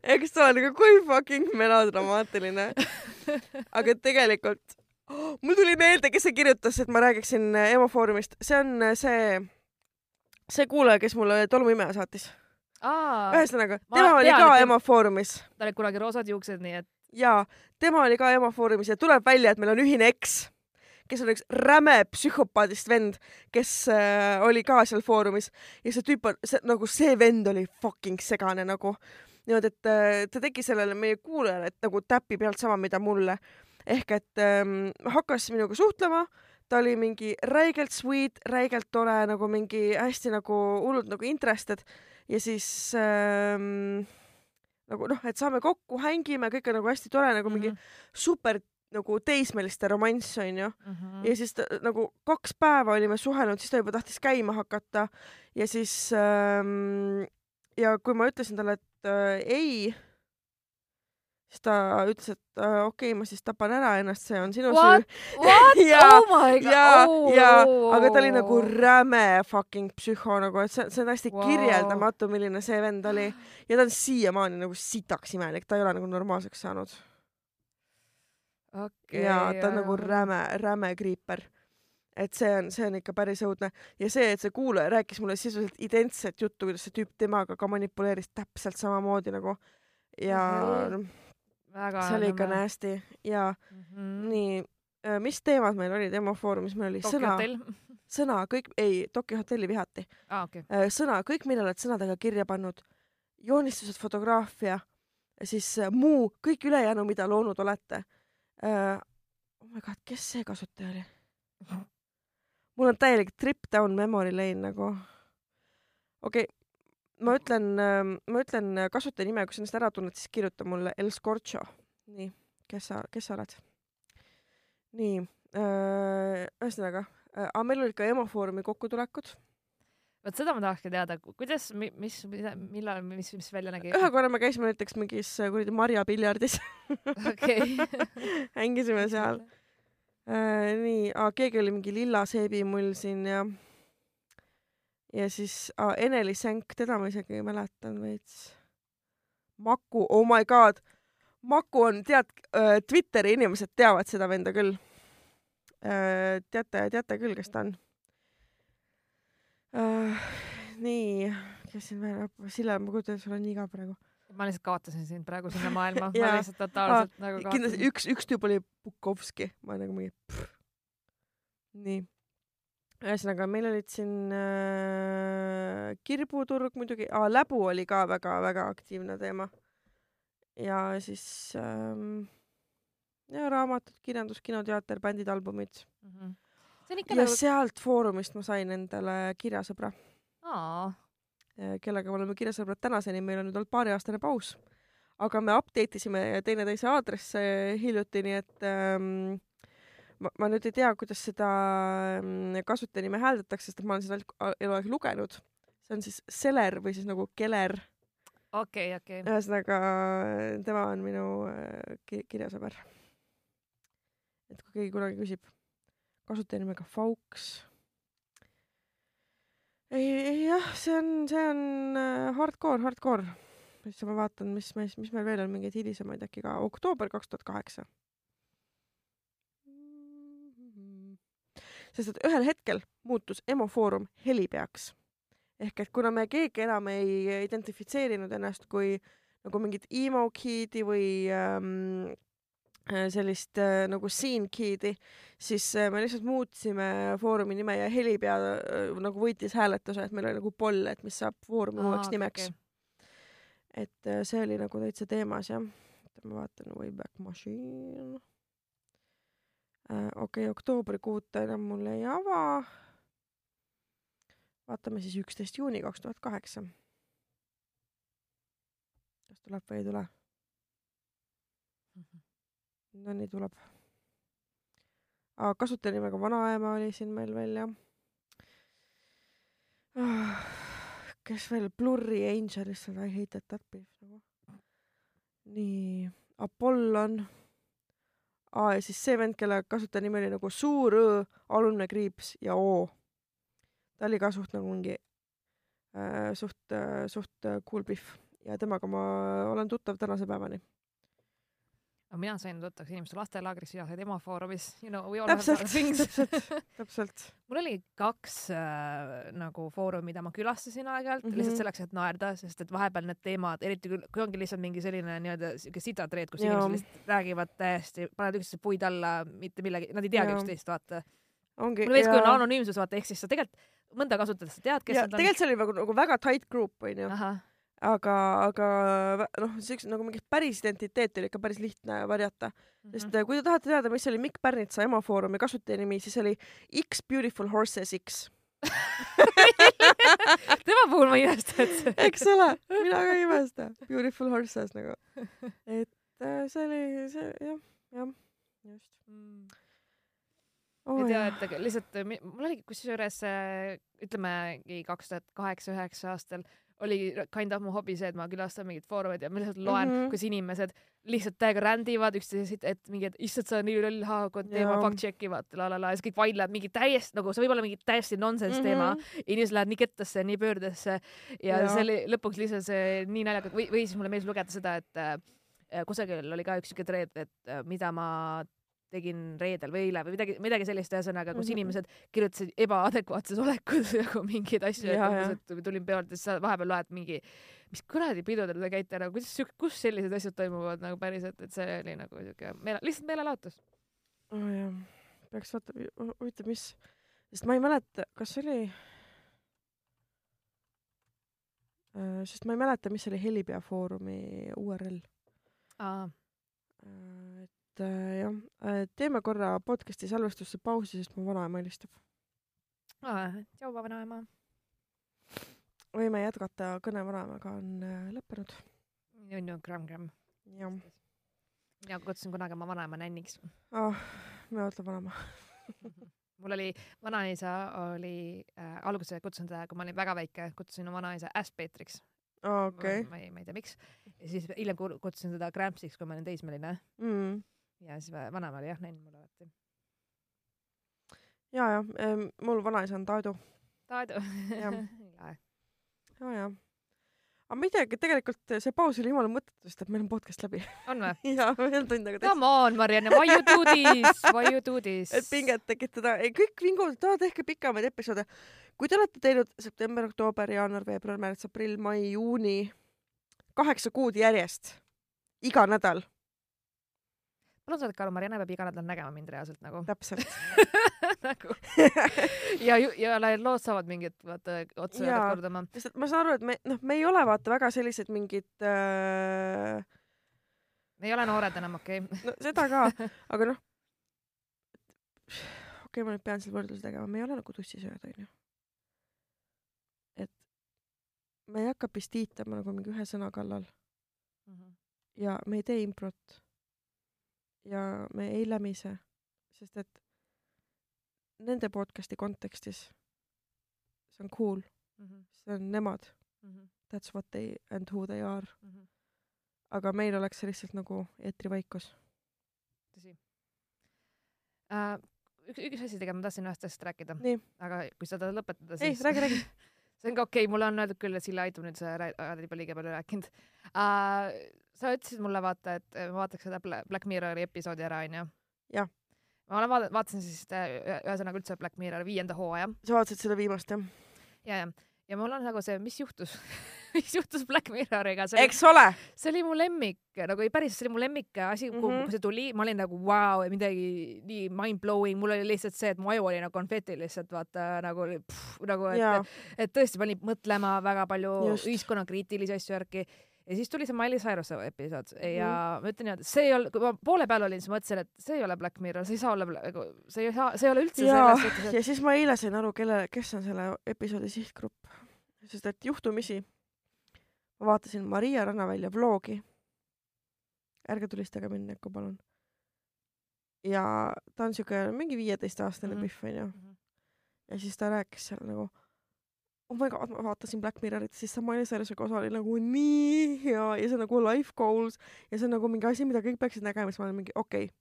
eks ta on, aga kui fucking melodramaatiline. aga tegelikult oh,, mul tuli meelde, kes see kirjutas, et ma räägiksin äh, Emofoorumist, see on äh, see, see kuulaja, kes mulle tolmuimeja saatis. Ühesõnaga, tema oli ka Emofoorumis. tal olid kunagi roosad juuksed, nii et. jaa, tema oli ka Emofoorumis ja tuleb välja, et meil on ühine eks kes on üks räme psühhopaadist vend, kes äh, oli ka seal foorumis ja see tüüp on, see nagu see vend oli fucking segane nagu niimoodi, et äh, ta tegi sellele meie kuulajale, et nagu täpi pealt sama, mida mulle. ehk et ähm, hakkas minuga suhtlema, ta oli mingi räigelt sweet, räigelt tore, nagu mingi hästi nagu hullult nagu interested ja siis ähm, nagu noh, et saame kokku, hängime, kõik on nagu hästi tore, nagu mingi mm -hmm. super nagu teismeliste romanss onju mm. -hmm. ja siis ta, nagu kaks päeva olime suhelnud, siis ta juba tahtis käima hakata ja siis ähm, ja kui ma ütlesin talle, et äh, ei, siis ta ütles, et okei okay,, ma siis tapan ära ennast, see on sinu What? süü. ja, oh my god. ja oh., ja, aga ta oli nagu räme fucking psühho nagu, et see, see on hästi wow. kirjeldamatu, milline see vend oli ja ta on siiamaani nagu sitaks imelik, ta ei ole nagu normaalseks saanud okay,. ja ta on nagu räme, räme kriiper. et see on, see on ikka päris õudne ja see, et see kuulaja rääkis mulle sisuliselt identset juttu, kuidas see tüüp temaga ka manipuleeris täpselt samamoodi nagu ja Väga see oli ikka nasty ja mm -hmm. nii, äh, mis teemad meil olid Emofoorumis, meil oli Tokyo sõna, sõna kõik, ei, Tokyo hotelli vihati ah,. Okay. Äh, sõna, kõik, mille oled sõnadega kirja pannud, joonistused, fotograafia, siis äh, muu, kõik ülejäänu, mida loonud olete oh my god, kes see kasutaja oli? mul on täielik trip down memory lane nagu. okei okay,, ma ütlen, ma ütlen kasutaja nime, kui sa ennast ära tunned, siis kirjuta mulle El Scorcho. nii, kes sa, kes sa oled? nii uh,, ühesõnaga uh,, aga meil olid ka Emofoorumi kokkutulekud vot seda ma tahakski teada, kuidas, mis, millal, mis, mis välja nägi? ühe korra me käisime näiteks mingis äh, kuradi marjapiljardis okei hängisime seal äh,. nii, keegi oli mingi lilla seebimull siin ja ja siis ah, Eneli Sänk, teda ma isegi mäletan veits. Maku, oh my god. Maku on, tead äh,, Twitteri inimesed teavad seda venda küll äh,. teate, teate küll, kes ta on uh,. nii, kes siin veel, Sille, ma kujutan ette, sul on nii ka praegu. ma lihtsalt kaotasin sind praegu sinna maailma ma lihtsalt totaalselt ah, nagu kaotasin. kindlasti üks, üks tüüp oli Bukovski, ma nagu mingi. nii, ühesõnaga meil olid siin äh, kirbuturg muidugi ah,, läbu oli ka väga-väga aktiivne teema. ja siis ähm, ja raamatud, kirjandus, kinoteater, bändid, albumid mm. -hmm ja nagu... sealt foorumist ma sain endale kirjasõbra. kellega me oleme kirjasõbrad tänaseni, meil on nüüd olnud paariaastane paus. aga me update isime teineteise aadresse hiljuti, nii et ähm, ma, ma nüüd ei tea, kuidas seda ähm, kasutajanime hääldatakse, sest ma olen seda eluaeg lugenud. see on siis Seler või siis nagu Keler. okei okay,, okei okay.. ühesõnaga, tema on minu äh, kirjasõber. et kui keegi kunagi küsib kasutajanimega Fauks. ei, ei jah, see on, see on äh, hardcore, hardcore. siis ma vaatan, mis meil, mis meil veel on mingeid hilisemaid äkki ka, oktoober kaks tuhat kaheksa. Sest et ühel hetkel muutus EMO Foorum helipeaks. ehk et kuna me keegi enam ei identifitseerinud ennast kui nagu mingit emo kid'i või ähm, Äh, sellist äh, nagu scene key'di, siis äh, me lihtsalt muutsime Foorumi nime ja Helipea äh, nagu võitis hääletuse, et meil oli nagu poll, et mis saab Foorumi uueks nimeks okei. et äh, see oli nagu täitsa teemas jah. ma vaatan Wayback Machine. Okei okay, oktoobrikuud ta enam mul ei ava. vaatame siis üksteist juuni kaks tuhat kaheksa. kas tuleb või ei tule? no nii tuleb. kasutajanimega vanaema oli siin meil veel jah. kes veel, Blurry Angel, issand I hate that beef nagu. nii, Apollon. Aa ja siis see vend, kelle kasutajanimi oli nagu suur Õ, alumne kriips ja O. ta oli ka suht nagu mingi äh, suht äh,, suht äh, cool beef ja temaga ma olen tuttav tänase päevani aga mina sain tuttavaks inimeste lastelaagris, sina said EMO Foorumis, you know, we all täpselt, have things täpselt, täpselt. mul oli kaks äh, nagu foorumi, mida ma külastasin aeg-ajalt mm Mhm. -hmm. lihtsalt selleks, et naerda, sest et vahepeal need teemad, eriti kui, kui ongi lihtsalt mingi selline nii-öelda siuke sitatreed, kus Jaa. inimesed lihtsalt räägivad täiesti, panevad üksteise puid alla, mitte millegi, nad ei teagi Jaa. üksteist, vaata. ongi. meeldis, kui on anonüümsus, vaata, ehk siis sa tegelikult mõnda kasutades sa tead, kes ja nad on. tegelikult see oli nagu, nagu väga tight group onju, aga, aga noh, siukse nagu mingit päris identiteeti oli ikka päris lihtne varjata mm, -hmm. sest mhm. äh, kui te tahate teada, mis oli Mikk Pärnitsa ema foorumi kasutajanimi, siis oli X Beautiful Horses X, tema puhul ma ei imesta, et see eks ole, mina ka ei imesta, Beautiful Horses nagu, et äh, see oli see jah, jah, just mm. oh, ei tea, et lihtsalt mi- mul oli kusjuures äh, ütlemegi kaks tuhat kaheksa, üheksa aastal oli kind of mu hobi see, et ma külastan mingeid foorumeid ja ma lihtsalt loen mm. -hmm. kus inimesed lihtsalt täiega rändivad üksteisest, et mingi, et issand, sa oled nii loll, haakod teema Jaa. fact check ivad, la la la ja siis kõik vaidlevad mingi täiesti nagu see võib olla mingi täiesti nonsense mm -hmm. teema inimesed lähevad nii kettasse, nii pöördesse ja, ja see oli lõpuks lihtsalt see nii naljakas või, või siis mulle meeldis lugeda seda, et äh, kusagil oli ka üks siuke treed, et äh, mida ma tegin reedel või eile või midagi, midagi sellist, ühesõnaga, kus Mhm. inimesed kirjutasid ebaadekvaatses olekus nagu mingeid asju, et et tulin peolt ja siis sa vahepeal loed mingi, mis kuradi pidudel te käite nagu, kuidas kus sellised asjad toimuvad nagu päriselt, et see oli nagu siuke meele, lihtsalt meelelahutus. oh, peaks vaata, huvitav, mis, sest ma ei mäleta, kas oli äh, sest ma ei mäleta, mis oli Helipea Foorumi URL aa, äh,. Et äh, jah teeme korra podcast'i salvestusse pausi, sest mu vanaema helistab. tšau, vanaema. võime jätkata, kõne vanaemaga on äh, lõppenud. on ju gramm-gramm. jah mina kutsusin kunagi oma vanaema nänniks. oh,, me ootame vanaema. mul oli, vanaisa oli äh,, alguses kutsusin teda, kui ma olin väga väike, kutsusin vanaisa Ass-Peetriks. okei. ma ei, ma ei tea, miks. ja siis hiljem ku- kutsusin teda Grampsiks, kui ma olin teismeline Mm. Ja siis va- vanaema oli jah nenn mulle alati. ja, ja ähm, mul vanaisa on Taadu. Taadu. Ja, ja. aga teagi, tegelikult see paus oli jumala mõttetu, sest et meil on podcast läbi. on või? ja meil on tund aega tehtud. Come on, Marianne, why you do this, why you do this? et pinget tekitada, kõik vinguvad, tahavad tehke pikemaid episoode. kui te olete teinud september, oktoober, jaanuar, veebruar, märts, aprill, mai, juuni, kaheksa kuud järjest, iga nädal, palun saadake aru, Marianne peab iga nädal nägema mind reaalselt nagu. täpselt. nagu ja, ja lood saavad mingit vaata otsa Jaa. kordama. sest ma saan aru, et me, noh, me ei ole vaata väga sellised mingid äh,, ei ole noored enam, okei okay.. no seda ka, aga noh, okei okay,, ma nüüd pean selle võrdluse tegema, me ei ole nagu tussisööjad, onju. et me ei hakka pistiitama nagu mingi ühe sõna kallal ja me ei tee improt. Ja me ei lämise, sest et nende podcast'i kontekstis see on cool, see on nemad, that's what they and who they are, aga meil oleks see lihtsalt nagu eetrivaikus. tõsi. Uh,. üks, üks asi tegelikult ma tahtsin ühest asjast rääkida, aga kui sa tahad lõpetada, ei siis räägi, räägi. see on ka okei. Okay,, mulle on öeldud küll, et Sille aitab nüüd see, oled juba liiga palju rääkinud. Uh,. Sa ütlesid mulle vaata, et ma vaataks seda Black Mirrori episoodi ära, onju. jah. ma olen vaadanud, vaatasin siis ühesõnaga üldse Black Mirrori viienda hooaja. sa vaatasid seda viimast, jah? ja, ja, ja mul on nagu see, mis juhtus mis juhtus Black Mirroriga. eks ole. see oli mu lemmik, nagu päris, see oli mu lemmik asi mm, -hmm. kui see tuli, ma olin nagu vau wow,, midagi nii mind-blowing, mul oli lihtsalt see, et mu aju oli nagu konfeti lihtsalt vaata nagu, nagu et, et tõesti pani mõtlema väga palju ühiskonnakriitilisi asju järgi ja siis tuli see Miley Cyrus'e episood ja mm. ma ütlen niimoodi, see ei olnud, kui ma poole peal olin, siis mõtlesin, et see ei ole Black Mirror, see ei saa olla, nagu, see ei saa, see ei ole üldse ja, selles suhtes et.... ja siis ma eile sain aru, kelle, kes on selle episoodi sihtgrupp, sest et juhtumisi ma vaatasin Maria Rannavälja vlogi. ärge tulistage mind näkku, palun. ja ta on siuke mingi viieteistaastane mm -hmm. pihv onju. Mhm. ja siis ta rääkis seal nagu oh my god, ma vaatasin Black Mirrorit, siis see Miley Cyrusega osa oli nagu nii hea ja see nagu life goals ja see on nagu mingi asi, mida kõik peaksid nägema, siis ma olen mingi okei okay..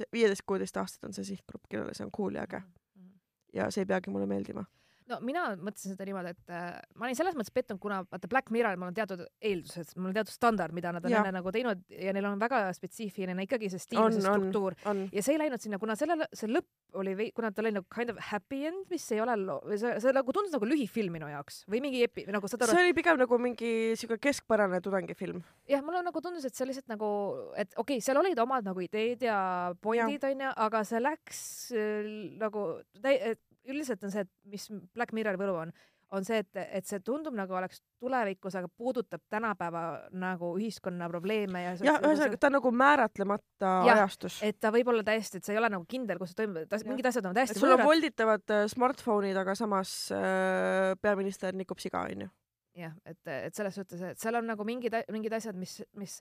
see viieteist, kuueteist aastat on see sihtgrupp, kellele see on cool ja äge. Mhm. ja see ei peagi mulle meeldima no mina mõtlesin seda niimoodi, et äh, ma olin selles mõttes pettunud, kuna vaata Black Mirroril mul on teatud eeldused, mul on teatud standard, mida nad on ja. enne nagu teinud ja neil on väga spetsiifiline ikkagi see stiil, see struktuur ja see ei läinud sinna, kuna sellele, see lõpp oli kuna ta oli nagu kind of happy end, mis ei ole see, see nagu tundus nagu lühifilm minu jaoks või mingi epi-, nagu saad aru. see oli pigem nagu mingi siuke keskpärane tudengifilm. jah, mulle nagu tundus, et see lihtsalt nagu, et okei okay,, seal olid omad nagu ideed ja pointid onju, aga see läks äh, nagu täi-, üldiselt on see, et mis Black Mirrori võlu on, on see, et, et see tundub nagu oleks tulevikus, aga puudutab tänapäeva nagu ühiskonna probleeme ja. jah, ühesõnaga ta on nagu määratlemata ja, ajastus. et ta võib olla täiesti, et sa ei ole nagu kindel, kus see toimub, mingid asjad on täiesti. sul on volditavad äh, smartphone'id, aga samas äh, peaminister nikub siga, onju jah, et, et selles suhtes, et seal on nagu mingid, mingid asjad, mis, mis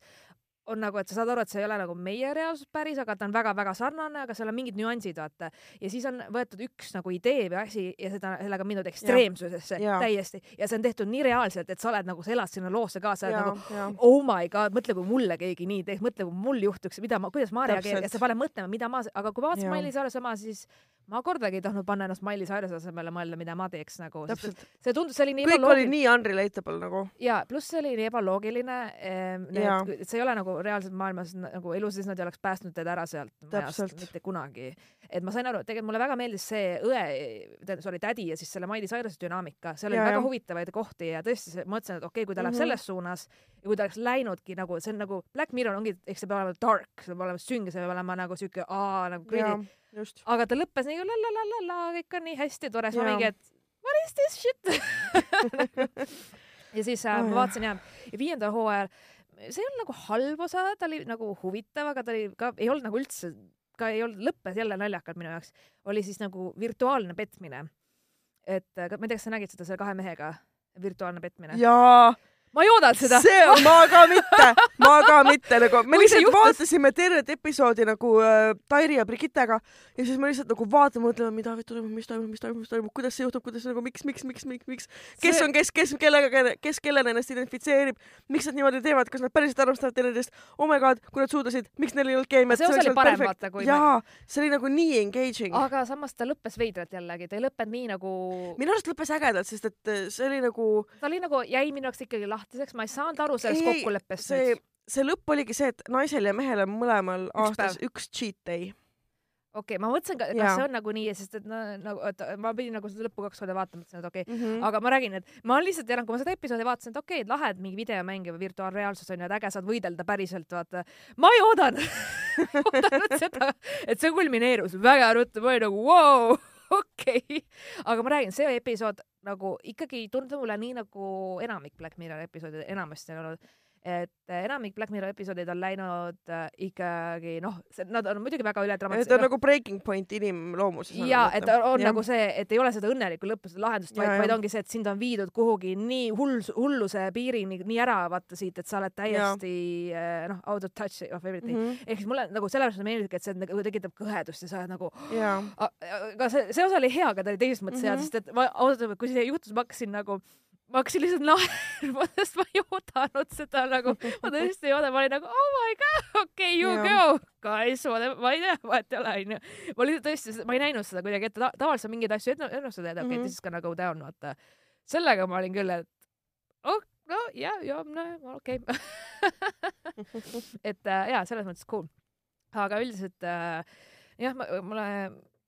on nagu, et sa saad aru, et see ei ole nagu meie reaalsus päris, aga ta on väga-väga sarnane, aga seal on mingid nüansid, vaata. ja siis on võetud üks nagu idee või asi ja seda, sellega on mindud ekstreemsusesse ja. täiesti ja see on tehtud nii reaalselt, et sa oled nagu, sa elad sinna loosse kaasa, nagu ja. oh my god, mõtle, kui mulle keegi nii teeks, mõtle, kui mul juhtuks, mida ma, kuidas ma reageerin ja sa paned mõtlema, mida ma, aga kui vaatasin Mailis Aaruse oma, siis ma kordagi ei tahtnud panna ennast Miley Cyruse asemele mõelda, mida ma teeks nagu. see tundus, see oli nii kõik oli nii unrelatable nagu. ja pluss see oli nii ebaloogiline ehm,. see ei ole nagu reaalselt maailmas nagu elu sees nad ei oleks päästnud teda ära sealt majast mitte kunagi. et ma sain aru, tegelikult mulle väga meeldis see õe, sorry, tädi ja siis selle Miley Cyruse dünaamika, seal oli väga ja. huvitavaid kohti ja tõesti, ma mõtlesin, et okei okay,, kui ta läheb mm -hmm. selles suunas ja kui ta oleks läinudki nagu see on nagu Black Mirror ongi, eks see peab olema dark, see peab olema sünge, see peab olema nagu siuke aa nagu creepy aga ta lõppes nii la la la la la, kõik on nii hästi tore, siis ma mingi, et what is this shit? Ja siis äh, oh, ma vaatasin ja, ja viiendal hooajal, see ei olnud nagu halb osa, ta oli nagu huvitav, aga ta oli ka, ei olnud nagu üldse, ka ei olnud, lõppes jälle naljakalt minu jaoks, oli siis nagu virtuaalne petmine. et ma ei tea, kas sa nägid seda selle kahe mehega, virtuaalne petmine? jaa ma ei oodanud seda. see on, ma ka mitte, ma ka mitte nagu, me lihtsalt juhtus... vaatasime tervet episoodi nagu äh, Tairi ja Brigittega ja siis me lihtsalt nagu vaatame, mõtleme, mida toimub, mis toimub, mis toimub, mis toimub, kuidas see juhtub, kuidas nagu miks, miks, miks, miks, miks, kes see... on kes, kes kellega, kes kellena ennast identifitseerib, miks nad niimoodi teevad, kas nad päriselt armastavad teineteist, oh my god, kui nad suudasid, miks neil ei olnud keemiat. see osa oli parem vaata kui. jaa, see oli nagu nii engaging. aga samas ta lõppes veidralt jällegi, ta ei lõppenud nii nagu. minu arust lõppes ägedalt, sest et see oli nagu. ta oli nagu, jäi minu jaoks ikkagi lahtiseks, ma ei saanud aru sellest kokkuleppest see, nüüd. see lõpp oligi see, et naisel ja mehel on mõlemal üks aastas päev. üks cheat day okei okay,, ma mõtlesin, kas ja. see on nagu nii, sest et no nagu, et ma pidin nagu seda lõppu kaks korda vaatama, mõtlesin, et okei okay. mm, -hmm. aga ma räägin, et ma lihtsalt elan, kui ma seda episoodi vaatasin, et okei okay,, et lahe, et mingi videomäng või virtuaalreaalsus on ju, et äge, saad võidelda päriselt, vaata. ma ei oodanud oodanud seda, et see kulmineerus väga ruttu, ma olin nagu vau, okei. Okay.. aga ma räägin, see episood nagu ikkagi tundub mulle nii nagu enamik Black Mirror episoodid enamasti on olnud et eh, enamik Black Mirror episoodid on läinud äh, ikkagi noh, nad on muidugi väga üledramatiseeritud. ta on nagu breaking point inimloomuses. ja, et on ja. nagu see, et ei ole seda õnnelikku lõppu, seda lahendust, vaid, vaid ongi see, et sind on viidud kuhugi nii hull, hulluse piirini nii ära vaata siit, et sa oled täiesti äh, noh, out of touch of everything mm -hmm.. ehk siis mulle nagu sellepärast meeldibki, et see nagu tekitab kõhedust ja sa oled nagu. aga see, see osa oli hea, aga ta oli teises mõttes mm -hmm. hea, sest et ma ausalt öeldes, kui see juhtus, ma hakkasin nagu ma hakkasin lihtsalt naerma, sest ma ei oodanud seda nagu, ma tõesti ei oodanud, ma olin nagu oh my god, okei okay,, you yeah. go, guys, ma ei tea, vahet ei ole, onju. ma lihtsalt tõesti, ma ei näinud seda kuidagi ette Ta, tavaliselt mingeid asju ennustada ja okei okay, -hmm., this is gonna go down, vaata. sellega ma olin küll, et oh, no ja, ja no okei okay. et äh, jaa, selles mõttes cool. aga üldiselt äh, jah, mulle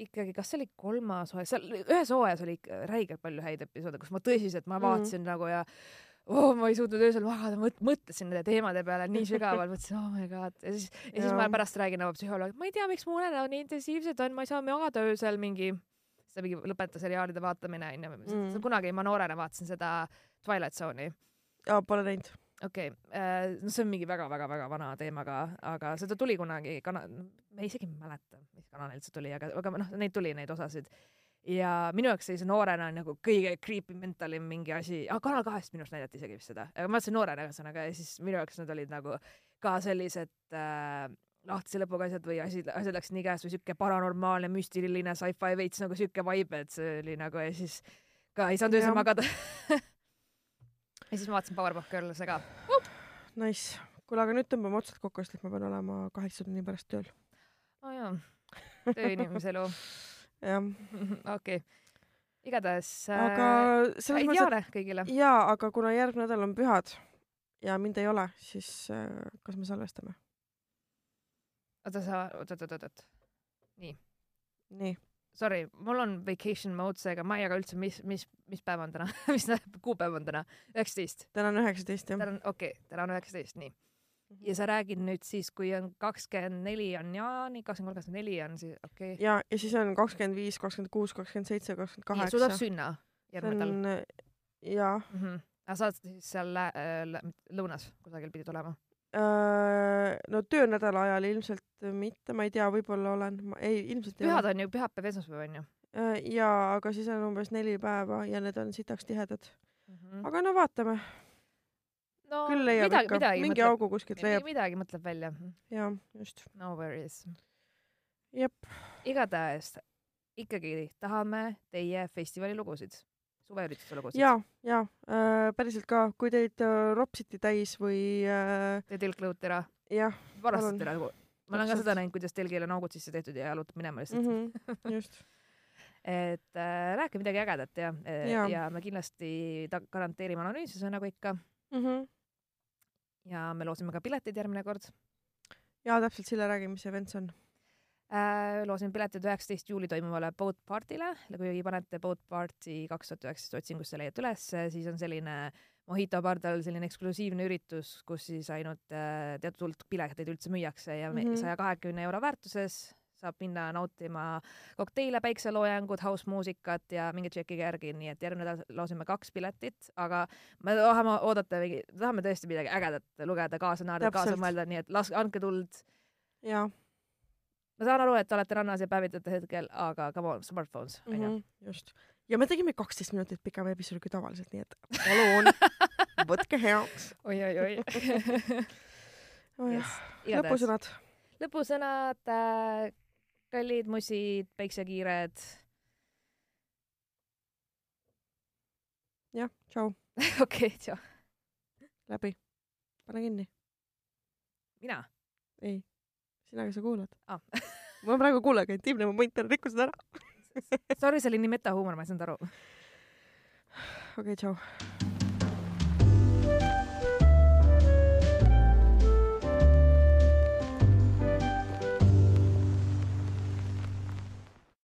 ikkagi, kas see oli kolmas hooaeg, seal ühes hooajas oli ikka räigelt palju häid episoode, kus ma tõsiselt, ma mhm. vaatasin mm -hmm. nagu ja oh, ma ei suutnud öösel magada, mõtlesin nende teemade peale nii sügavalt, mõtlesin oh my god ja siis, ja siis ma pärast räägin oma psühholoogiga, ma ei tea, miks mu unenäod nii intensiivsed on, ma ei saa magada öösel mingi, seda mingi lõpeta seriaalide vaatamine onju mm.. kunagi ma noorena vaatasin seda Twilight Zone'i. jaa, pole näinud okei okay., äh, no see on mingi väga-väga-väga vana teema ka, aga seda tuli kunagi kana-, ma isegi ei mäleta, mis kanalilt see tuli, aga, aga noh, neid tuli neid osasid. ja minu jaoks sellise noorena nagu kõige creepy mentalim mingi asi, aga Kanal kahest minu arust näidati isegi vist seda, aga ma vaatasin noorena ühesõnaga ja siis minu jaoks need olid nagu ka sellised äh, lahtise lõpuga asjad või asjad, asjad läksid nii käest või siuke paranormaalne, müstiline sci-fi veits nagu siuke vibe, et see oli nagu ja siis ka ei saanud öösel magada ja siis ma vaatasin Powerpuff Girls'e ka uh!. Nice. kuule, aga nüüd tõmbame otsad kokku, sest et ma pean olema kaheksa tunni pärast tööl. aa oh, jaa, tööinimese elu. jah. okei. igatahes. aga äh, selles mõttes, et kõigile. jaa, aga kuna järgmine nädal on pühad ja mind ei ole, siis äh, kas me salvestame? oota, sa, oot, oot, oot, oot. nii. nii sorry, mul on vacation mode, seega ma ei jaga üldse, mis, mis, mis päev on täna mis kuupäev on täna? üheksateist? täna on üheksateist, jah. täna on, okei okay,, täna on üheksateist, nii. Mhm. ja sa räägid nüüd siis, kui on kakskümmend neli on jaani, kakskümmend kolm, kakskümmend neli on siis, okei okay.. ja, ja siis on kakskümmend viis, kakskümmend kuus, kakskümmend seitse, kakskümmend kaheksa. sul tuleb sünna järgmine nädal? jaa mm. -hmm. aga sa oled siis seal äh, lõunas kusagil pidid olema? Äh, no töönädala ajal ilmselt mitte, ma ei tea, võib-olla olen, ei, ilmselt pühad on ju, pühapäev, esmaspäev on ju? Äh, jaa, aga siis on umbes neli päeva ja need on sitaks tihedad mm. -hmm. aga no vaatame. no küll leiab midagi, ikka, mingi mõtleb, augu kuskilt leiab. midagi mõtleb välja. jaa, just. no worries. jep. igatahes ikkagi tahame teie festivali lugusid suveürituse lugusid? ja, ja äh, päriselt ka, kui teid äh, ropsiti täis või äh.... Te tilk lõhuti ära? jah. varastati ära? Ma olen ka seda näinud, kuidas telgile on augud sisse tehtud ja jalutab minema lihtsalt mm. -hmm, just et äh, rääkige midagi ägedat ja, äh, ja., ja me kindlasti garanteerime anonüümsuse nagu ikka mm. -hmm. ja me loosime ka piletid järgmine kord. ja täpselt, Sille, räägi, mis event see on äh,. loosin piletid üheksateist juuli toimuvale boat party'le, kui panete boat party kaks tuhat üheksateist otsingusse leiate ülesse, siis on selline Mojito pardal selline eksklusiivne üritus, kus siis ainult äh, teatud hulk pileteid üldse müüakse ja mhm. saja kahekümne euro väärtuses saab minna nautima kokteile, päikseloojangut, house-muusikat ja mingi tšekiga järgi, nii et järgmine nädal loosime kaks piletit, aga me tahame oodata mingi, tahame tõesti midagi ägedat lugeda, kaasa naerda, kaasa mõelda, nii et laske, andke tuld. jaa ma saan aru, et olete rannas ja päevitate hetkel, aga come on, smartphones onju -hmm,. just. ja me tegime kaksteist minutit pikema episoodi kui tavaliselt, nii et palun võtke heaks oi, oi, oi oh yes. lõpusõnad. lõpusõnad äh,, kallid mussid, päiksekiired. jah, tšau okei, tšau. läbi. pane kinni. mina? ei sina, kes sa kuulad ah. ma praegu kuulen intiimne moment, rikkusid ära Sorry, see oli nii metahuumor, ma ei saanud aru. okei okay,, tšau